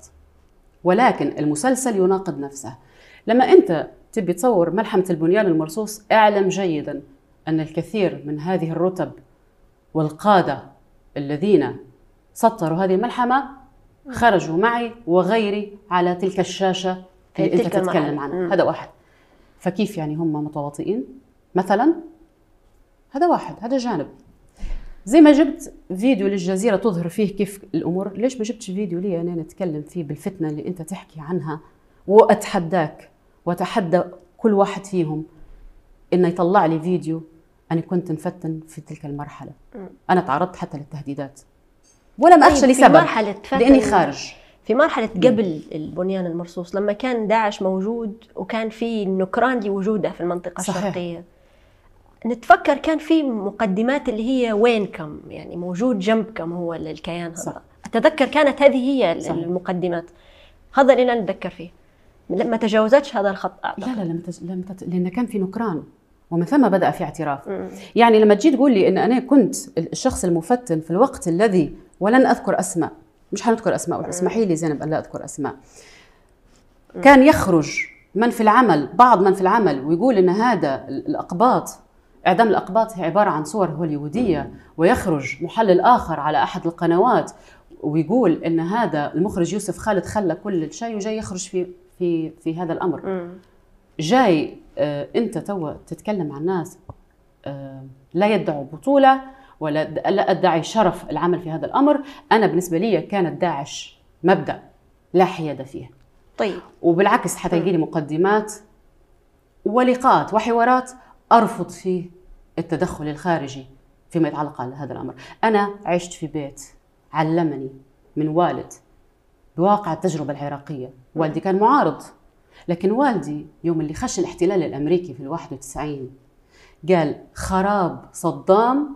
[SPEAKER 2] ولكن المسلسل يناقض نفسه. لما أنت تبي تصور ملحمة البنيان المرصوص اعلم جيدا أن الكثير من هذه الرتب والقادة الذين سطروا هذه الملحمة خرجوا معي وغيري على تلك الشاشة اللي أنت تتكلم عنها. هذا واحد. فكيف يعني هم متواطئين؟ مثلا هذا واحد هذا جانب. زي ما جبت فيديو للجزيرة تظهر فيه كيف الأمور ليش ما جبتش فيديو لي أنا نتكلم فيه بالفتنة اللي أنت تحكي عنها؟ وأتحداك وأتحدى كل واحد فيهم إنه يطلع لي فيديو أنا كنت نفتن في تلك المرحلة. أنا تعرضت حتى للتهديدات. ولا ما أخشى طيب، لسبب لأني خارج.
[SPEAKER 1] في مرحلة قبل البنيان المرصوص لما كان داعش موجود وكان في نكران لوجوده في المنطقة صحيح. الشرقية. نتفكر كان في مقدمات اللي هي وينكم يعني موجود جنبكم هو الكيان هذا. أتذكر كانت هذه هي صح. المقدمات. هذا اللي نتذكر فيه. ما تجاوزتش هذا الخط
[SPEAKER 2] لا
[SPEAKER 1] أعتقد.
[SPEAKER 2] لا لم تج... لم تت... لأن كان في نكران ومن ثم بدأ في اعتراف.
[SPEAKER 1] مم.
[SPEAKER 2] يعني لما تجي تقول لي إن أنا كنت الشخص المفتن في الوقت الذي ولن أذكر أسماء مش حنذكر أسماء اسمحي لي زينب أن لا أذكر أسماء. كان يخرج من في العمل بعض من في العمل ويقول إن هذا ال- الأقباط إعدام الأقباط هي عبارة عن صور هوليوودية ويخرج محلل آخر على أحد القنوات ويقول إن هذا المخرج يوسف خالد خلى كل شيء وجاي يخرج في في في هذا
[SPEAKER 1] الأمر.
[SPEAKER 2] جاي آه، أنت توا تتكلم عن ناس آه، لا يدعوا بطولة ولا لا أدعي شرف العمل في هذا الأمر. أنا بالنسبة لي كانت داعش مبدأ لا حياد فيه.
[SPEAKER 1] طيب.
[SPEAKER 2] وبالعكس حتلقي لي مقدمات ولقاءات وحوارات أرفض فيه التدخل الخارجي فيما يتعلق على هذا الأمر. أنا عشت في بيت علمني من والد بواقع التجربة العراقية. والدي كان معارض لكن والدي يوم اللي خش الاحتلال الأمريكي في ال 91 قال خراب صدام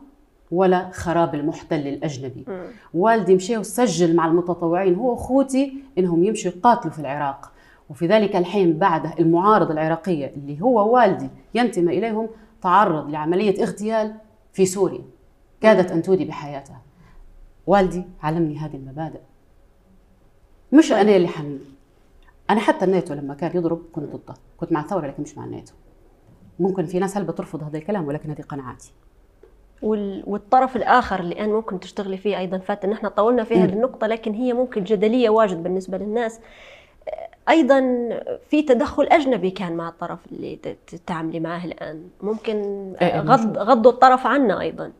[SPEAKER 2] ولا خراب المحتل الأجنبي.
[SPEAKER 1] مم.
[SPEAKER 2] والدي مشى وسجل مع المتطوعين هو وأخوتي إنهم يمشوا يقاتلوا في العراق. وفي ذلك الحين بعد المعارضة العراقية اللي هو والدي ينتمي إليهم تعرض لعملية اغتيال في سوريا. كادت أن تودي بحياتها. والدي علمني هذه المبادئ. مش أنا اللي حن أنا حتى الناتو لما كان يضرب كنت ضده. كنت مع الثورة لكن مش مع الناتو. ممكن في ناس هل بترفض هذا الكلام ولكن هذه قناعاتي.
[SPEAKER 1] والطرف الآخر اللي الان ممكن تشتغلي فيه أيضا. فات إن إحنا طولنا في هذه النقطه لكن هي ممكن جدلية واجد بالنسبة للناس. أيضا في تدخل أجنبي كان مع الطرف اللي تتعاملي معاه الآن. ممكن
[SPEAKER 2] إيه،
[SPEAKER 1] غض غضوا الطرف عنا
[SPEAKER 2] أيضا.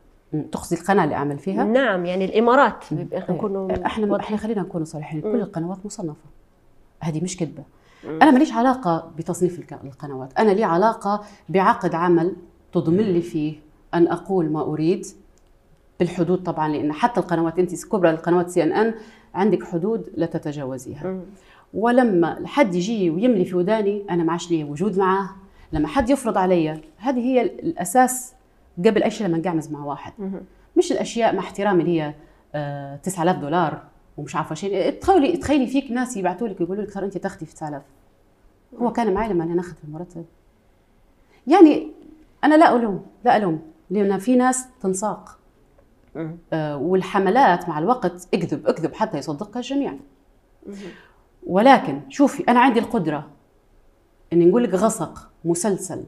[SPEAKER 2] تقصدي القناة اللي أعمل فيها؟
[SPEAKER 1] نعم يعني الإمارات
[SPEAKER 2] إيه.
[SPEAKER 1] نكونوا إحنا.
[SPEAKER 2] إحنا خلينا نكون صريحين. كل القنوات مصنفة. هذه مش
[SPEAKER 1] كذبة.
[SPEAKER 2] أنا ماليش علاقة بتصنيف القنوات. أنا لي علاقة بعقد عمل تضمن لي فيه أن أقول ما أريد بالحدود طبعا لأن حتى القنوات أنت كبرى القنوات سي إن إن عندك حدود لا تتجاوزيها. ولما حد يجي ويملي في وداني أنا ما عادش لي وجود معاه. لما حد يفرض علي هذه هي الأساس قبل أي شيء لما نقعمز مع واحد. مش الأشياء مع احترامي اللي هي آه 9000 دولار ومش عارفة شيء. تخيلي تخيلي فيك ناس يبعثوا لك يقولوا لك ترى أنت تاخذي في 9000 هو كان معي لما أنا ناخذ المرتب. يعني أنا لا ألوم لا ألوم. لأن في ناس تنساق
[SPEAKER 1] مم.
[SPEAKER 2] آه والحملات مع الوقت اكذب اكذب حتى يصدقها الجميع. ولكن شوفي أنا عندي القدرة إني نقول لك غسق مسلسل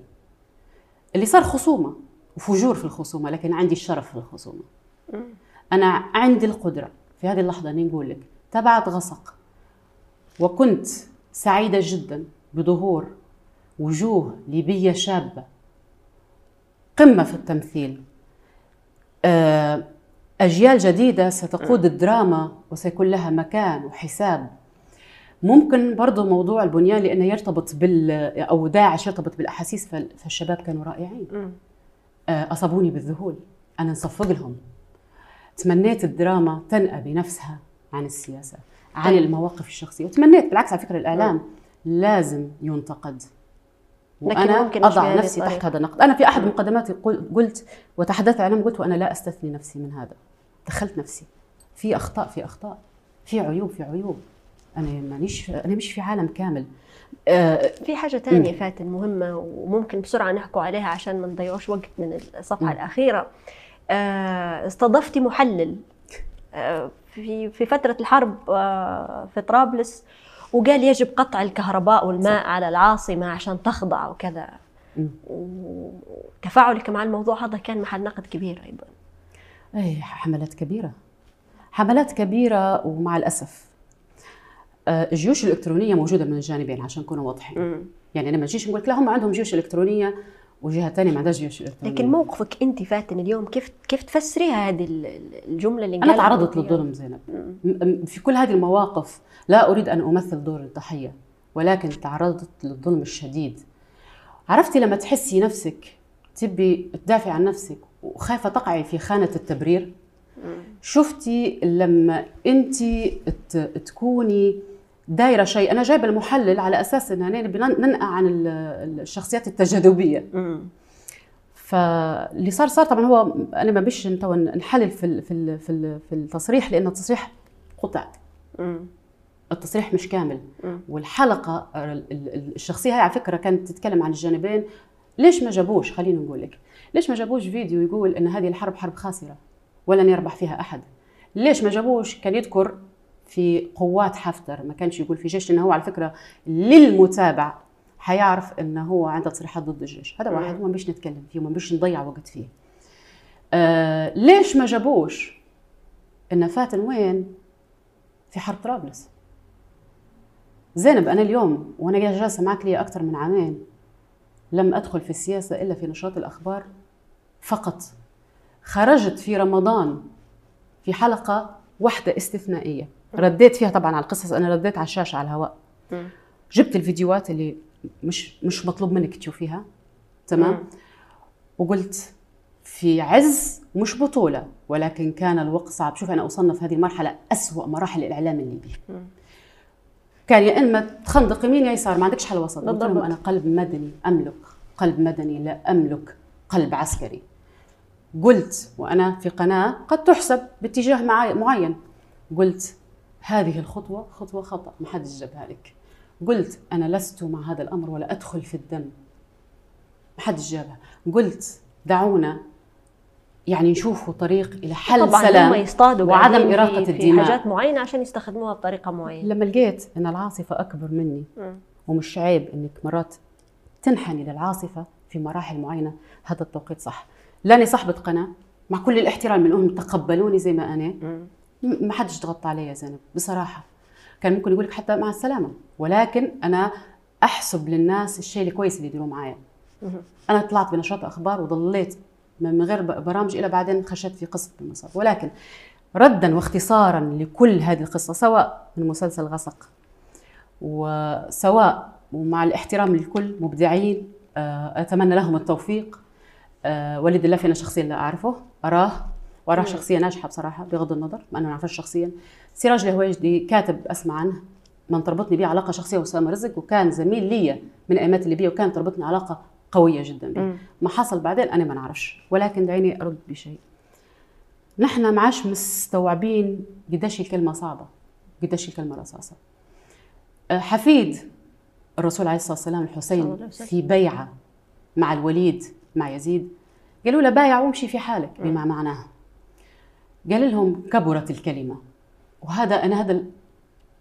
[SPEAKER 2] اللي صار خصومة وفجور في الخصومة لكن عندي الشرف في
[SPEAKER 1] الخصومة.
[SPEAKER 2] أنا عندي القدرة في هذه اللحظة إني نقول لك تبعت غسق وكنت سعيدة جدا بظهور وجوه ليبية شابة قمة في التمثيل. آه، أجيال جديدة ستقود الدراما وسيكون لها مكان وحساب. ممكن برضو موضوع البنيان لأنه يرتبط بال أو داعش يرتبط بالأحاسيس فال- فالشباب كانوا رائعين. آه، أصابوني بالذهول. أنا نصفق لهم. تمنيت الدراما تنأى بنفسها عن السياسة عن
[SPEAKER 1] طيب.
[SPEAKER 2] المواقف الشخصية. وتمنيت بالعكس على فكرة الإعلام لازم ينتقد. وأنا
[SPEAKER 1] ممكن بهذه
[SPEAKER 2] نفسي
[SPEAKER 1] الطريقة.
[SPEAKER 2] تحت هذا النقد. أنا في أحد مقدماتي قل- قلت وتحدثت عن قلت وأنا لا أستثني نفسي من هذا. دخلت نفسي. في أخطاء في أخطاء. في عيوب في عيوب. أنا مانيش أنا مش في عالم كامل. آه،
[SPEAKER 1] في حاجة تانية فاتن مهمة وممكن بسرعة نحكوا عليها عشان ما نضيعوش وقت من الصفحة
[SPEAKER 2] مم.
[SPEAKER 1] الأخيرة. آه، استضفتي محلل. آه، في في فترة الحرب في طرابلس. وقال يجب قطع الكهرباء والماء على العاصمة عشان تخضع وكذا. وتفاعلك مع الموضوع هذا كان محل نقد كبير أيضا.
[SPEAKER 2] اي حملات كبيرة. حملات كبيرة ومع الأسف. آه، الجيوش الإلكترونية موجودة من الجانبين عشان نكون واضحين. يعني أنا ما نجيش نقول لك لا هم عندهم جيوش إلكترونية وجهة ثانية ما عندهاش جيوش
[SPEAKER 1] لكن موقفك أنت فاتن اليوم كيف كيف تفسريها هذه ال- الجملة اللي قالها
[SPEAKER 2] تعرضت؟ للظلم زينب. في كل هذه المواقف لا أريد أن أمثل دور الضحية ولكن تعرضت للظلم الشديد. عرفتي لما تحسي نفسك تبي تدافعي عن نفسك وخايفة تقعي في خانة التبرير. شفتي لما انت تكوني دايرة شيء. أنا جايبة المحلل على أساس إن أنا نبي نن- ننأى عن ال- الشخصيات
[SPEAKER 1] التجاذبية.
[SPEAKER 2] فاللي صار صار طبعا هو أنا ما بيش نحلل في في في ال- في التصريح لأن التصريح قطع. التصريح مش كامل. والحلقة ال- ال- الشخصية هاي على فكرة كانت تتكلم عن الجانبين. ليش ما جابوش؟ خلينا نقول لك. ليش ما جابوش فيديو يقول إن هذه الحرب حرب خاسرة ولن يربح فيها أحد؟ ليش ما جابوش؟ كان يذكر في قوات حفتر. ما كانش يقول في جيش إنه هو على فكرة للمتابع حيعرف إنه هو عنده تصريحات ضد الجيش. هذا واحد. وما بيش نتكلم فيه وما بيش نضيع وقت فيه. آه ليش ما جابوش؟ ان فاتن وين؟ في حرب طرابلس. زينب أنا اليوم وأنا جالسة معك لي أكثر من عامين لم أدخل في السياسة إلا في نشاط الأخبار فقط. خرجت في رمضان في حلقة واحدة استثنائية. رديت فيها طبعا على القصص أنا رديت على الشاشة على الهواء
[SPEAKER 1] مم.
[SPEAKER 2] جبت الفيديوهات اللي مش مش مطلوب منك تشوفيها تمام
[SPEAKER 1] مم.
[SPEAKER 2] وقلت في عز مش بطولة ولكن كان الوقت صعب شوف أنا أصنف هذه المرحلة أسوأ مراحل الإعلام الليبي
[SPEAKER 1] مم.
[SPEAKER 2] كان يا إما تخندق يمين يا يسار ما عندكش حل وسط قلت لهم. أنا قلب مدني أملك قلب مدني لا أملك قلب عسكري قلت وأنا في قناة قد تحسب باتجاه معي- معين قلت هذه الخطوة خطوة خطأ ما حدش جابها لك قلت أنا لست مع هذا الأمر ولا أدخل في الدم ما حدش جابها قلت دعونا يعني نشوفوا طريق إلى حل
[SPEAKER 1] طبعا
[SPEAKER 2] سلام
[SPEAKER 1] هم يصطادوا
[SPEAKER 2] وعدم إراقة
[SPEAKER 1] في-
[SPEAKER 2] الدماء.
[SPEAKER 1] في حاجات معينة عشان يستخدموها بطريقة معينة
[SPEAKER 2] لما لقيت إن العاصفة أكبر مني. ومش عيب إنك مرات تنحني للعاصفة في مراحل معينة هذا التوقيت صح لأني صاحبة قناة مع كل الاحترام منهم تقبلوني زي ما
[SPEAKER 1] أنا.
[SPEAKER 2] م- ما حدش ضغط علي يا زينب بصراحة. كان ممكن يقول لك حتى مع السلامة. ولكن أنا أحسب للناس الشيء الكويس اللي يديروه معايا. أنا طلعت بنشاط أخبار وضليت من غير برامج إلى بعدين خشيت في قصة المصاب ولكن ردا واختصارا لكل هذه القصة سواء من مسلسل غسق وسواء ومع الاحترام للكل مبدعين آه، أتمنى لهم التوفيق. آه، وليد الله أنا شخصيا لا أعرفه أراه. واراه
[SPEAKER 1] مم.
[SPEAKER 2] شخصية ناجحة بصراحة بغض النظر ما أنا ما أعرفش شخصيا سراج الهويجدي كاتب أسمع عنه من تربطني به علاقة شخصية وسام رزق وكان زميل لي من ايامات الليبيه وكانت تربطني علاقة قوية جدا
[SPEAKER 1] مم.
[SPEAKER 2] ما حصل بعدين أنا ما نعرفش ولكن دعيني أرد بشيء نحن ما عادش مستوعبين قديش الكلمة صعبة قديش الكلمة رصاصة أه، حفيد الرسول عليه الصلاة والسلام الحسين. في بيعة مع الوليد مع يزيد قالوا له بايع وامشي في حالك بما معناه قال لهم كبرت الكلمة وهذا أنا هذا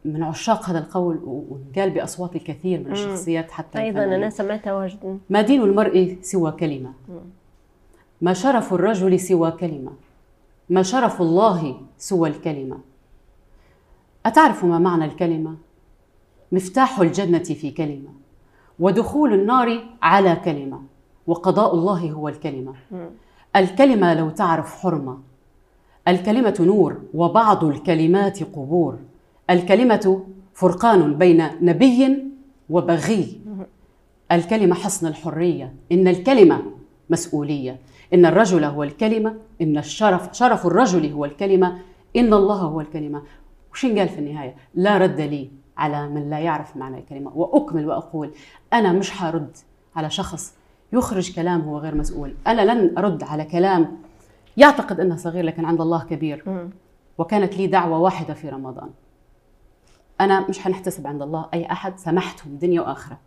[SPEAKER 2] من عشاق هذا القول وقال بأصوات الكثير من. الشخصيات حتى
[SPEAKER 1] أيضا
[SPEAKER 2] الفنانين.
[SPEAKER 1] أنا سمعتها واجد
[SPEAKER 2] ما دين المرء سوى كلمة. ما شرف الرجل سوى كلمة ما شرف الله سوى الكلمة أتعرف ما معنى الكلمة؟ مفتاح الجنة في كلمة ودخول النار على كلمة وقضاء الله هو الكلمة. الكلمة لو تعرف حرمة الكلمة نور وبعض الكلمات قبور. الكلمة فرقان بين نبي وبغي. الكلمة حصن الحرية. إن الكلمة مسؤولية. إن الرجل هو الكلمة. إن الشرف شرف الرجل هو الكلمة. إن الله هو الكلمة. وشين قال في النهاية؟ لا رد لي على من لا يعرف معنى الكلمة. وأكمل وأقول أنا مش حرد على شخص يخرج كلام هو غير مسؤول. أنا لن أرد على كلام يعتقد أنه صغير لكن عند الله كبير. وكانت لي دعوة واحدة في رمضان. أنا مش حنحتسب عند الله أي أحد سمحتهم دنيا وآخرة.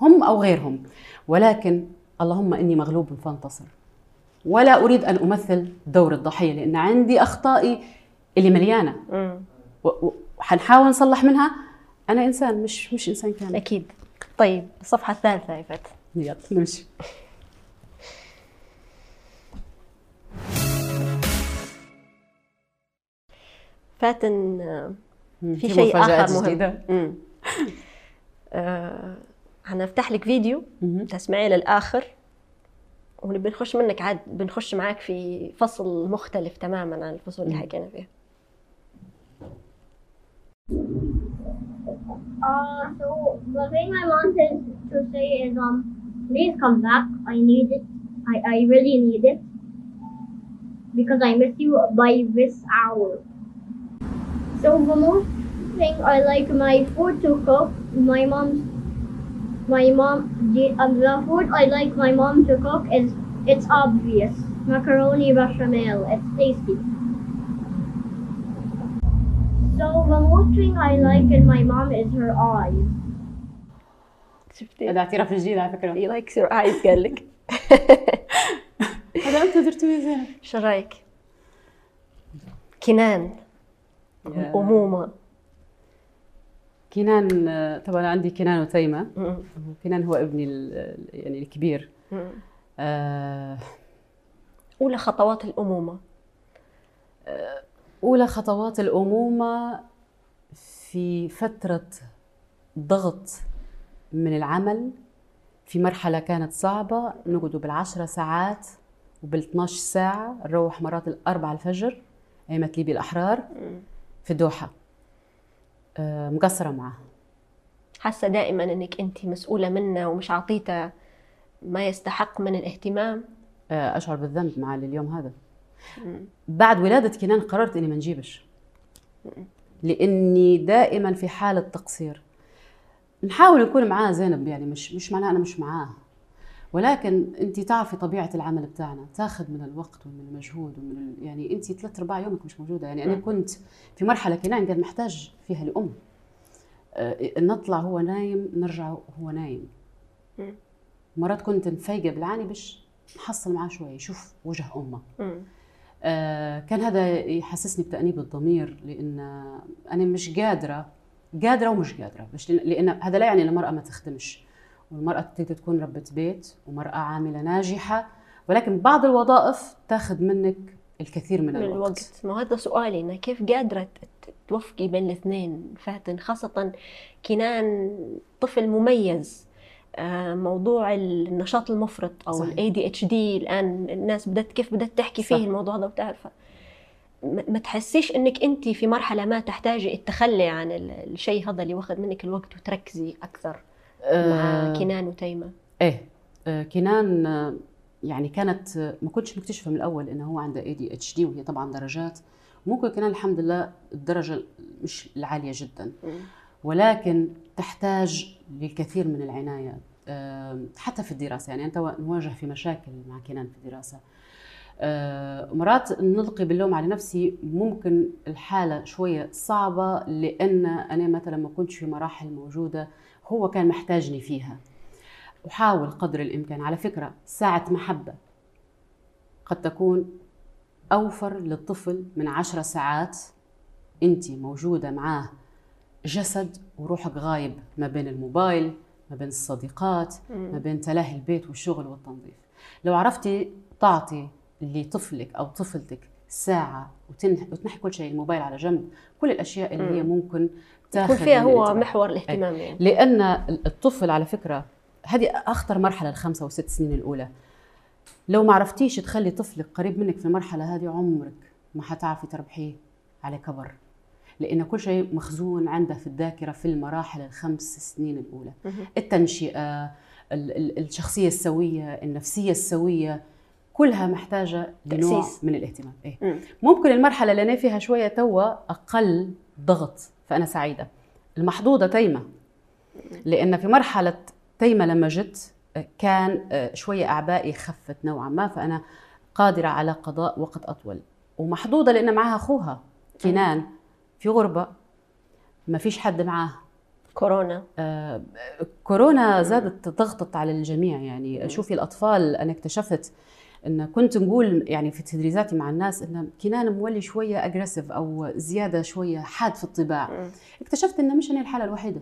[SPEAKER 2] هم أو غيرهم. ولكن اللهم إني مغلوب فانتصر. ولا أريد أن أمثل دور الضحية لأن عندي أخطائي اللي و- وحنحاول نصلح منها. أنا إنسان مش مش إنسان كامل.
[SPEAKER 1] أكيد. طيب الصفحة الثالثة يا فات
[SPEAKER 2] يلا نمشي.
[SPEAKER 1] فاتن آه، في شيء آخر مهم
[SPEAKER 2] جديدة.
[SPEAKER 1] آه، هنفتح لك فيديو. تسمعيه للآخر ونبي نخش منك عاد بنخش معاك في فصل مختلف تماما عن الفصول اللي حكينا فيها
[SPEAKER 3] Uh, so the thing I wanted to say is, um, please come back. I need it. I, I really need it because I miss you by this hour. So the most thing I like my food to cook, my mom's, my mom, the, um, the food I like my mom to cook is it's obvious macaroni bechamel. It's tasty. So the most thing I like in my mom is her eyes.
[SPEAKER 1] شفتي
[SPEAKER 2] هذا اعتراف جديد على فكره
[SPEAKER 1] he likes your eyes قال لك <laughs>
[SPEAKER 2] هذا أنت درتوه يا زينب
[SPEAKER 1] شو رأيك؟ كنان. الأمومة
[SPEAKER 2] كنان آه، طبعا عندي كنان وتيمة. كنان هو ابني ال- يعني الكبير. آه،
[SPEAKER 1] أولى خطوات الأمومة.
[SPEAKER 2] أولى خطوات الأمومة في فترة ضغط من العمل في مرحلة كانت صعبة نقعدوا بالعشرة ساعات. وبال12 ساعة نروح مرات الأربعة الفجر أيام ليبيا الأحرار في الدوحة آه، مقصرة معاه
[SPEAKER 1] حاسة دائما أنك أنت مسؤولة منه ومش عطيته ما يستحق من الاهتمام.
[SPEAKER 2] آه، أشعر بالذنب مع اليوم هذا. بعد ولادة كنان قررت إني ما نجيبش. لأني دائما في حالة تقصير. نحاول نكون معاه زينب يعني مش مش معناه أنا مش معاه ولكن انت تعرفي طبيعة العمل بتاعنا تاخذ من الوقت ومن المجهود ومن ال... يعني انت ثلاث أرباع يومك مش موجودة. يعني أنا كنت في مرحلة كنان كان محتاج فيها لام آه، نطلع هو نايم نرجع هو نايم. مرات كنت نفيقة بالعاني باش نحصل معاه شوي يشوف وجه
[SPEAKER 1] أمه.
[SPEAKER 2] آه، كان هذا يحسسني بتأنيب الضمير لأن أنا مش قادرة قادرة ومش قادرة. باش لأن هذا لا يعني أن المرأة ما تخدمش. والمرأة تقدر تكون ربة بيت ومرأة عاملة ناجحة. ولكن بعض الوظائف تاخذ منك الكثير من,
[SPEAKER 1] من
[SPEAKER 2] الوقت,
[SPEAKER 1] الوقت. ما هذا سؤالي إنه كيف قادرة توفقي بين الاثنين؟ فاتن خاصة كنان طفل مميز. آه، موضوع النشاط المفرط أو. ال ADHD الآن الناس بدات كيف بدأت تحكي
[SPEAKER 2] صح.
[SPEAKER 1] فيه الموضوع ده وتعرفه؟ ما تحسيش إنك أنت في مرحلة ما تحتاجي التخلي عن ال- الشيء هذا اللي واخذ منك الوقت وتركزي أكثر؟ مع
[SPEAKER 2] آه،
[SPEAKER 1] كنان وتيمة.
[SPEAKER 2] إيه آه، كنان آه، يعني كانت ما كنتش مكتشفة من الأول إنه هو عنده اي دي اتش دي وهي طبعا درجات. ممكن كنان الحمد لله الدرجة مش العالية جدا. ولكن تحتاج للكثير من العناية آه، حتى في الدراسة. يعني أنت نواجه في مشاكل مع كنان في الدراسة. آه، مرات نلقي باللوم على نفسي ممكن الحالة شوية صعبة لأن أنا مثلا ما كنتش في مراحل موجودة. هو كان محتاجني فيها. أحاول قدر الإمكان. على فكرة ساعة محبة قد تكون أوفر للطفل من عشر ساعات أنت موجودة معاه. جسد وروحك غايب ما بين الموبايل ما بين الصديقات ما بين تلاهي البيت والشغل والتنظيف. لو عرفتي تعطي لطفلك أو طفلتك ساعة وتنح- وتنحي كل شيء الموبايل على جنب كل الأشياء اللي هي ممكن
[SPEAKER 1] يكون فيها هو. محور الاهتمام يعني
[SPEAKER 2] لأن الطفل على فكرة هذه أخطر مرحلة الخمسة والست سنين الأولى لو ما عرفتيش تخلي طفلك قريب منك في المرحلة هذه عمرك ما حتعرفي تربحيه على كبر لأن كل شيء مخزون عنده في الذاكرة في المراحل الخمس سنين الأولى التنشئة ال- ال- الشخصية السوية النفسية السوية كلها محتاجة لنوع. من الاهتمام إيه؟
[SPEAKER 1] مم.
[SPEAKER 2] ممكن المرحلة اللي أنا فيها شوية توا أقل ضغط فأنا سعيدة. المحظوظة تيمة. لأن في مرحلة تيمة لما جت آه، كان آه، شوية أعبائي خفت نوعا ما فأنا قادرة على قضاء وقت أطول. ومحظوظة لأن معها أخوها كنان في غربة ما فيش حد معاه
[SPEAKER 1] كورونا.
[SPEAKER 2] آه، كورونا زادت ضغطت على الجميع يعني. شوفي الأطفال أنا اكتشفت إن كنت نقول يعني في تدريساتي مع الناس إن كنان مولي شوية اجريسيف أو زيادة شوية حاد في الطباع. اكتشفت إن مش أنا الحالة الوحيدة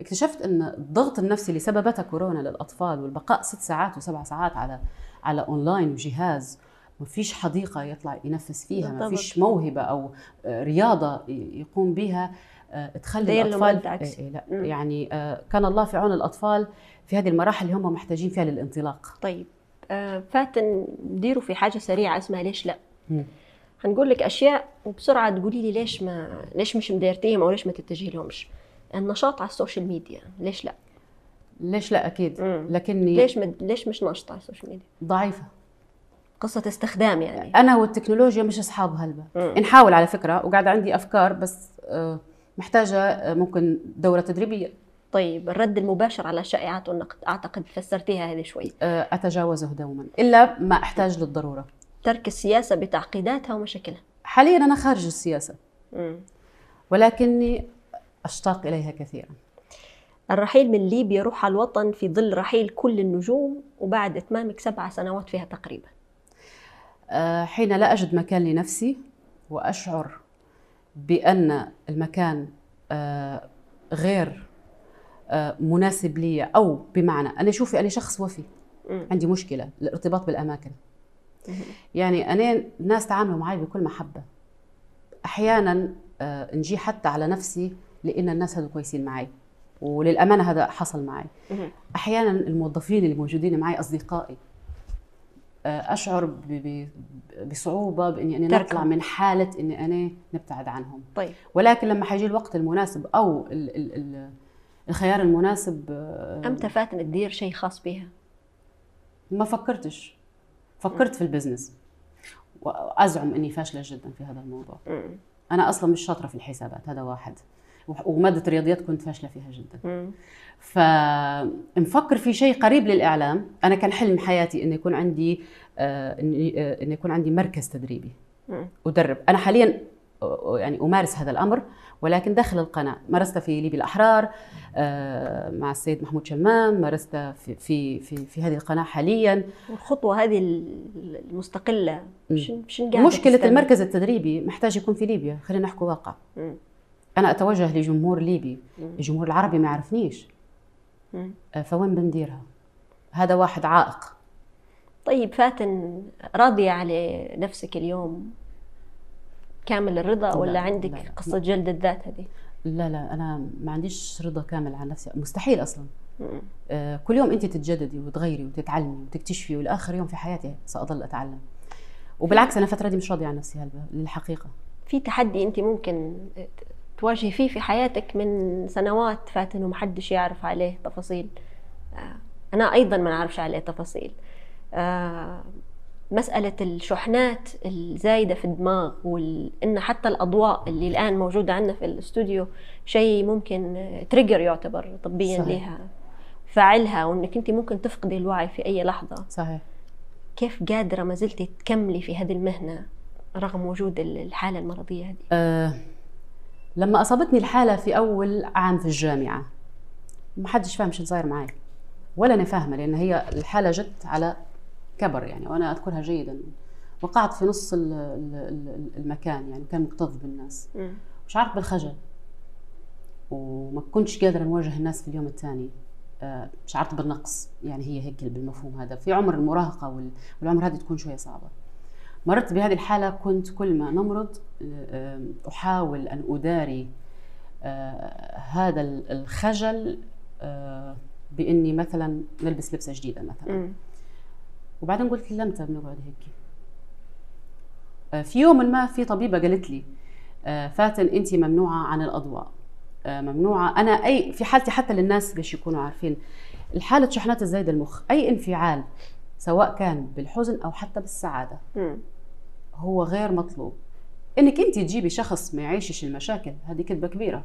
[SPEAKER 2] اكتشفت إن الضغط النفسي اللي سببته كورونا للأطفال والبقاء ست ساعات وسبع ساعات على على اونلاين وجهاز ما فيش حديقة يطلع ينفس فيها ما. فيش موهبة أو رياضة يقوم بها آه، تخلي
[SPEAKER 1] الأطفال.
[SPEAKER 2] إيه إيه لا. يعني آه، كان الله في عون الأطفال في هذه المراحل اللي هم محتاجين فيها للانطلاق
[SPEAKER 1] طيب فاتن ديروا في حاجة سريعة اسمها ليش لا. هنقول لك أشياء وبسرعه تقولي لي ليش ما ليش مش مديرتيهم أو ليش ما تتجهي لهمش النشاط على ال social media ليش لا؟
[SPEAKER 2] ليش لا أكيد.
[SPEAKER 1] مم.
[SPEAKER 2] لكني
[SPEAKER 1] ليش مد... ليش مش ناشطه على ال social
[SPEAKER 2] media؟
[SPEAKER 1] ضعيفة. قصة استخدام يعني.
[SPEAKER 2] أنا والتكنولوجيا مش أصحاب هلبة. نحاول على فكرة وقاعدة عندي أفكار بس آه، محتاجة آه، ممكن دورة تدريبية.
[SPEAKER 1] طيب الرد المباشر على الشائعات والنقد أعتقد فسرتيها هذه شوي.
[SPEAKER 2] آه، أتجاوزه دوما إلا ما أحتاج للضرورة.
[SPEAKER 1] ترك السياسة بتعقيداتها ومشاكلها.
[SPEAKER 2] حاليا أنا خارج
[SPEAKER 1] السياسة.
[SPEAKER 2] ولكني أشتاق إليها كثيرا.
[SPEAKER 1] الرحيل من ليبيا روح الوطن في ظل رحيل كل النجوم وبعد إتمامك سبع سنوات فيها تقريبا.
[SPEAKER 2] آه، حين لا أجد مكان لنفسي وأشعر بأن المكان آه، غير مناسب لي أو بمعنى أنا شوفي أنا شخص وفي. عندي مشكلة الارتباط بالأماكن. يعني أنا الناس تعاملوا معي بكل محبة. أحيانا آه، نجي حتى على نفسي لأن الناس هذول كويسين معي وللأمانة هذا حصل معي. أحيانا الموظفين اللي موجودين معي أصدقائي آه، أشعر بصعوبة بإني
[SPEAKER 1] أنا.
[SPEAKER 2] نطلع من حالة إني أنا نبتعد عنهم.
[SPEAKER 1] طيب.
[SPEAKER 2] ولكن لما حيجي الوقت المناسب أو ال ال ال الخيار المناسب آه،
[SPEAKER 1] أمتى فاتن تدير شيء خاص بها؟
[SPEAKER 2] ما فكرتش. فكرت في البزنس. وأزعم إني فاشلة جدا في هذا الموضوع. أنا أصلا مش شاطرة في الحسابات هذا واحد. ومادة الرياضيات كنت فاشلة فيها جدا. فمفكر في شيء قريب للإعلام. أنا كان حلم حياتي انه يكون عندي آه، اني آه، انه يكون عندي مركز تدريبي. أدرب. أنا حاليا يعني أمارس هذا الأمر. ولكن داخل القناة. مارست في ليبي الأحرار آه، مع السيد محمود شمام مارست في في في, في هذه القناة حاليا.
[SPEAKER 1] والخطوة هذه ال- المستقلة. شن قاعدة
[SPEAKER 2] مشكلة
[SPEAKER 1] تستنى؟
[SPEAKER 2] المركز التدريبي محتاج يكون في ليبيا. خلينا نحكي واقع.
[SPEAKER 1] مم.
[SPEAKER 2] أنا أتوجه لجمهور ليبي.
[SPEAKER 1] مم.
[SPEAKER 2] الجمهور العربي ما يعرفنيش. آه، فوين بنديرها؟ هذا واحد عائق.
[SPEAKER 1] طيب فاتن راضية على نفسك اليوم؟ كامل الرضا
[SPEAKER 2] لا،
[SPEAKER 1] ولا
[SPEAKER 2] لا،
[SPEAKER 1] عندك
[SPEAKER 2] لا.
[SPEAKER 1] قصة جلد الذات هذه؟
[SPEAKER 2] لا لا أنا ما عنديش رضا كامل عن نفسي مستحيل
[SPEAKER 1] أصلا.
[SPEAKER 2] آه، كل يوم أنت تتجددي وتغيري وتتعلمي وتكتشفي والآخر يوم في حياتي سأظل أتعلم وبالعكس أنا الفترة دي مش راضية عن نفسي للحقيقة
[SPEAKER 1] في تحدي أنت ممكن تواجهي فيه في حياتك من سنوات فاتن ومحدش يعرف عليه تفاصيل آه، أنا أيضا ما نعرفش عليه تفاصيل آه، مسألة الشحنات الزايدة في الدماغ وإن حتى الأضواء اللي الآن موجودة عندنا في الاستوديو شيء ممكن تريجر يعتبر طبيا
[SPEAKER 2] صحيح.
[SPEAKER 1] لها فعلها وإنك أنت ممكن تفقدي الوعي في أي لحظة.
[SPEAKER 2] صحيح.
[SPEAKER 1] كيف قادرة ما زلتي تكملي في هذه المهنة رغم وجود الحالة المرضية هذه؟
[SPEAKER 2] أه لما أصابتني الحالة في أول عام في الجامعة ما حدش فاهم شو صاير معي. ولا أنا فاهمة لأن هي الحالة جت على كبر يعني وأنا أذكرها جيدا. وقعت في نص ال- ال- ال- المكان يعني كان مكتظ بالناس.
[SPEAKER 1] مم.
[SPEAKER 2] شعرت بالخجل. وما كنتش قادرة نواجه الناس في اليوم الثاني. آه، شعرت بالنقص. يعني هي هيك بالمفهوم هذا. في عمر المراهقة وال- والعمر هذه تكون شوية صعبة. مررت بهذه الحالة كنت كل ما نمرض آه، أحاول أن أداري آه، هذا ال- الخجل بإني مثلا نلبس لبسة جديدة مثلا. وبعدين قلت لمتى بنقعد هيك. آه، في يوم ما في طبيبة قالت لي آه، فاتن أنت ممنوعة عن الأضواء. آه، ممنوعة. أنا أي في حالتي حتى للناس باش يكونوا عارفين. الحالة شحنات الزايده المخ أي انفعال سواء كان بالحزن أو حتى
[SPEAKER 1] بالسعادة.
[SPEAKER 2] هو غير مطلوب. إنك أنت تجيبي شخص ما يعيشش المشاكل هذه كذبة كبيرة.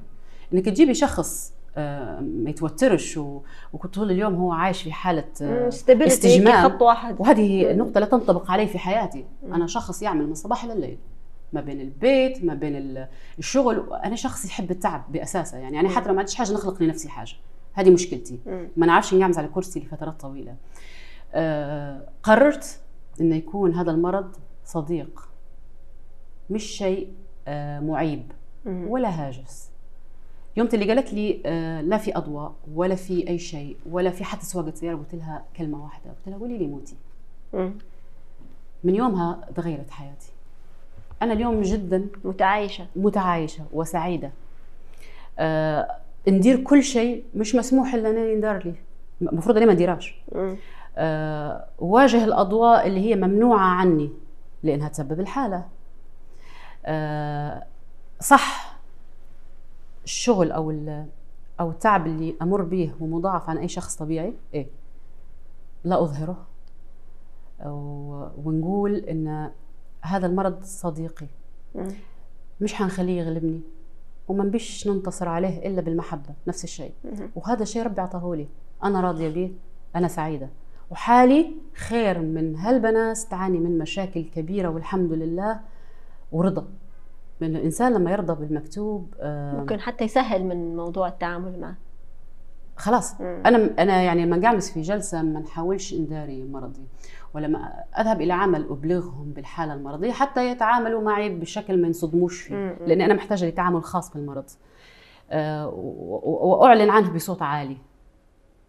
[SPEAKER 2] إنك تجيبي شخص ما يتوترش وكنت طول اليوم هو عايش في حالة آه، استجمام.
[SPEAKER 1] خط واحد.
[SPEAKER 2] وهذه النقطة لا تنطبق علي في حياتي، أنا شخص يعمل من الصباح إلى الليل ما بين البيت ما بين ال- الشغل. أنا شخص يحب التعب بأساسه يعني أنا حتى لو ما عنديش حاجة نخلق لنفسي حاجة. هذه مشكلتي. ما نعرفش نقعمز على كرسي لفترات طويلة. آه قررت إنه يكون هذا المرض صديق. مش شيء آه معيب. ولا هاجس. يوم اللي قالت لي آه لا في أضواء ولا في أي شيء ولا في حتى سواقة سياره قلت لها كلمة واحدة. قلت لها قولي لي موتي. من يومها تغيرت حياتي. أنا اليوم جدا
[SPEAKER 1] متعايشة.
[SPEAKER 2] متعايشة وسعيدة. آه ندير كل شيء مش مسموح إلا أنني ندار لي. المفروض اني ما نديرهاش. آه، واجه الأضواء اللي هي ممنوعة عني لأنها تسبب الحالة. آه، صح الشغل أو ال- أو التعب اللي أمر به ومضاعف عن أي شخص طبيعي إيه؟ لا أظهره. و- ونقول إن هذا المرض صديقي. مش حنخليه يغلبني. وما نبيش ننتصر عليه إلا بالمحبة نفس الشيء. وهذا شيء ربي عطاهولي أنا راضية بيه أنا سعيدة. وحالي خير من هالبنات تعاني من مشاكل كبيرة والحمد لله ورضا. من الإنسان لما يرضى بالمكتوب آه،
[SPEAKER 1] ممكن حتى يسهل من موضوع التعامل معه
[SPEAKER 2] خلاص
[SPEAKER 1] مم.
[SPEAKER 2] أنا أنا يعني لما نجلس في جلسة ما نحاولش نداري مرضي ولما أذهب إلى عمل أبلغهم بالحالة المرضية حتى يتعاملوا معي بشكل ما ينصدموش فيه
[SPEAKER 1] مم.
[SPEAKER 2] لأن أنا محتاجة لتعامل خاص بالمرض و- وأعلن عنه بصوت عالي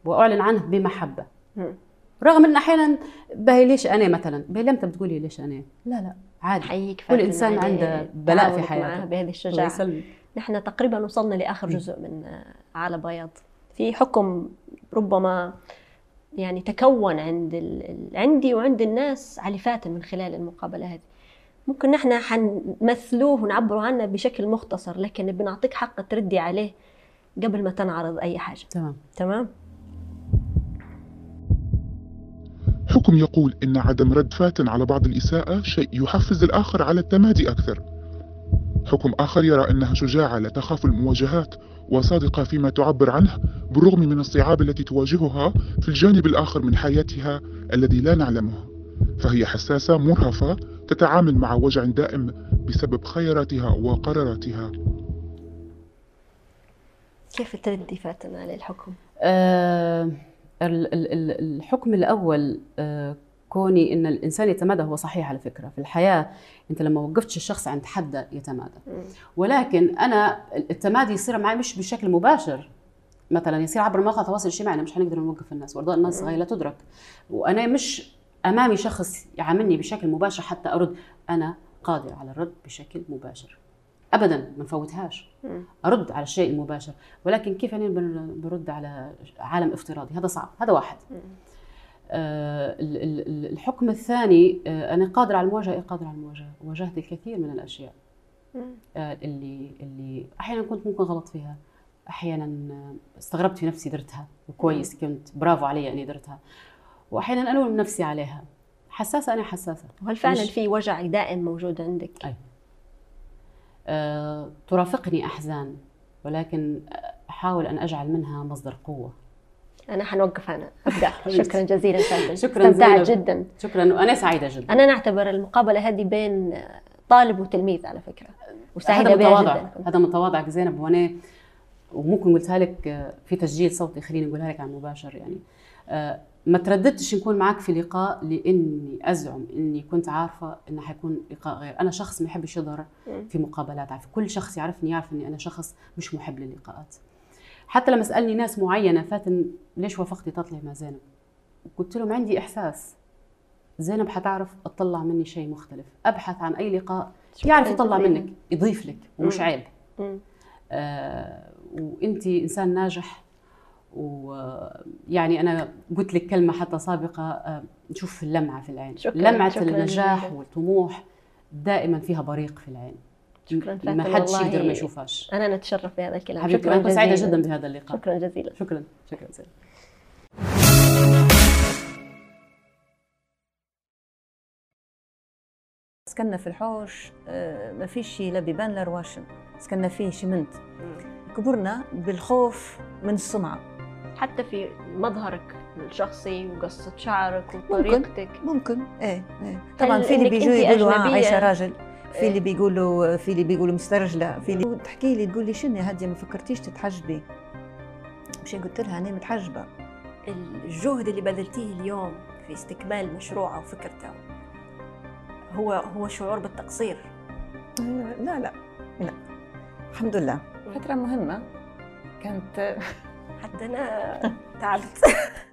[SPEAKER 2] وأعلن عنه بمحبة
[SPEAKER 1] مم.
[SPEAKER 2] رغم إن أحيانا باهي ليش أنا مثلا؟ باهي لم تقولي ليش أنا؟ لا لا. عادي.
[SPEAKER 1] حييك
[SPEAKER 2] كل
[SPEAKER 1] على
[SPEAKER 2] عنده بلاء في حياته.
[SPEAKER 1] بهذه
[SPEAKER 2] يسلمك.
[SPEAKER 1] نحن تقريبا وصلنا لآخر جزء من على بياض. في حكم ربما يعني تكون عند ال... عندي وعند الناس على فاتن من خلال المقابلة هذه. ممكن نحن حنمثلوه ونعبروا عنه بشكل مختصر لكن بنعطيك حق تردي عليه قبل ما تنعرض أي حاجة.
[SPEAKER 2] تمام.
[SPEAKER 1] تمام؟
[SPEAKER 4] حكم يقول إن عدم رد فاتن على بعض الإساءة شيء يحفز الآخر على التمادي أكثر. حكم آخر يرى أنها شجاعة لا تخاف المواجهات وصادقة فيما تعبر عنه بالرغم من الصعاب التي تواجهها في الجانب الآخر من حياتها الذي لا نعلمه. فهي حساسة مرهفة تتعامل مع وجع دائم بسبب خياراتها وقراراتها.
[SPEAKER 1] كيف تردي فاتن على الحكم؟
[SPEAKER 2] ال- ال- ال- الحكم الأول آه، كوني إن الإنسان يتمادى هو صحيح على فكرة. في الحياة أنت لما وقفتش الشخص عند حد يتمادى. ولكن أنا التمادي يصير معي مش بشكل مباشر. مثلا يصير عبر مواقع التواصل الاجتماعي مش حنقدر نوقف الناس وأرضاء الناس غاية لا تدرك. وأنا مش أمامي شخص يعاملني بشكل مباشر حتى أرد. أنا قادر على الرد بشكل مباشر. ابدا ما نفوتهاش. أرد على الشيء المباشر. ولكن كيف أنا بن- برد على عالم افتراضي؟ هذا صعب. هذا واحد. آه ال- ال- ال- الحكم الثاني آه أنا قادر على المواجهة؟ إيه قادر على المواجهة. واجهت الكثير من
[SPEAKER 1] الأشياء.
[SPEAKER 2] آه اللي اللي أحيانا كنت ممكن غلط فيها. أحيانا آه، استغربت في نفسي درتها. وكويس كنت برافو علي إني درتها. واحيانا ألوم نفسي عليها. حساسة أنا حساسة.
[SPEAKER 1] وهل فعلا في وجع دائم موجود عندك؟
[SPEAKER 2] أي. آه، ترافقني أحزان ولكن أحاول أن أجعل منها مصدر قوة.
[SPEAKER 1] أنا حنوقف أنا أبدأ. <laughs>
[SPEAKER 2] حبيبتي.
[SPEAKER 1] شكرا جزيلا
[SPEAKER 2] شكراً
[SPEAKER 1] استمتعت. جدا.
[SPEAKER 2] شكرا. وأنا سعيدة جدا.
[SPEAKER 1] أنا نعتبر المقابلة هذه بين طالب وتلميذ على فكرة. وسعيدة
[SPEAKER 2] هذا
[SPEAKER 1] بها جدا.
[SPEAKER 2] هذا متواضع زينب. وأنا وممكن قلتها لك في تسجيل صوتي خليني أقولها لك عن مباشر يعني. آه، ما ترددتش نكون معك في لقاء لإني أزعم إني كنت عارفة إنه حيكون لقاء غير أنا شخص ما يحبش يظهر. في مقابلات عارف كل شخص يعرفني يعرف إني أنا شخص مش محب للقاءات حتى لما سألني ناس معينة فاتن ليش وافقتي تطلعي مع زينب قلت لهم عندي إحساس زينب حتعرف تطلع مني شيء مختلف أبحث عن أي لقاء يعرف يطلع. منك يضيف لك ومش. عيب. آه وانت إنسان ناجح ويعني أنا قلت لك كلمة حتى سابقة آه نشوف اللمعة في العين.
[SPEAKER 1] شكراً-
[SPEAKER 2] لمعه
[SPEAKER 1] شكراً
[SPEAKER 2] النجاح
[SPEAKER 1] جزيلاً.
[SPEAKER 2] والطموح دائما فيها بريق في العين.
[SPEAKER 1] شكراً
[SPEAKER 2] ما حدش يقدر ما يشوفهاش.
[SPEAKER 1] أنا نتشرف بهذا الكلام.
[SPEAKER 2] حبيبتي
[SPEAKER 1] شكرا
[SPEAKER 2] أنا سعيدة
[SPEAKER 1] جزيلا.
[SPEAKER 2] جدا بهذا اللقاء.
[SPEAKER 1] شكرا جزيلا.
[SPEAKER 2] شكرا شكرا زين
[SPEAKER 5] سكننا في الحوش آه، ما فيش شي لا بيبان لا رواشن سكننا فيه شمنت كبرنا بالخوف من السمعة.
[SPEAKER 1] حتى في مظهرك الشخصي وقصة شعرك وطريقتك.
[SPEAKER 5] ممكن. إيه إيه. طبعا
[SPEAKER 1] هل
[SPEAKER 5] في اللي بيجوا يقولوا آه؟ عايشة راجل. في
[SPEAKER 1] إيه.
[SPEAKER 5] اللي بيقولوا في اللي بيقولوا مسترجلة. في اللي تحكي لي تقول لي شنو هادية ما فكرتيش تتحجبي. مش قلت لها أنا متحجبة.
[SPEAKER 1] الجهد اللي بذلتيه اليوم في استكمال مشروع أو فكرته هو هو شعور بالتقصير؟
[SPEAKER 5] لا لا لا. الحمد لله. فترة مهمة. كانت
[SPEAKER 1] حتى أنا تعبت. <laughs>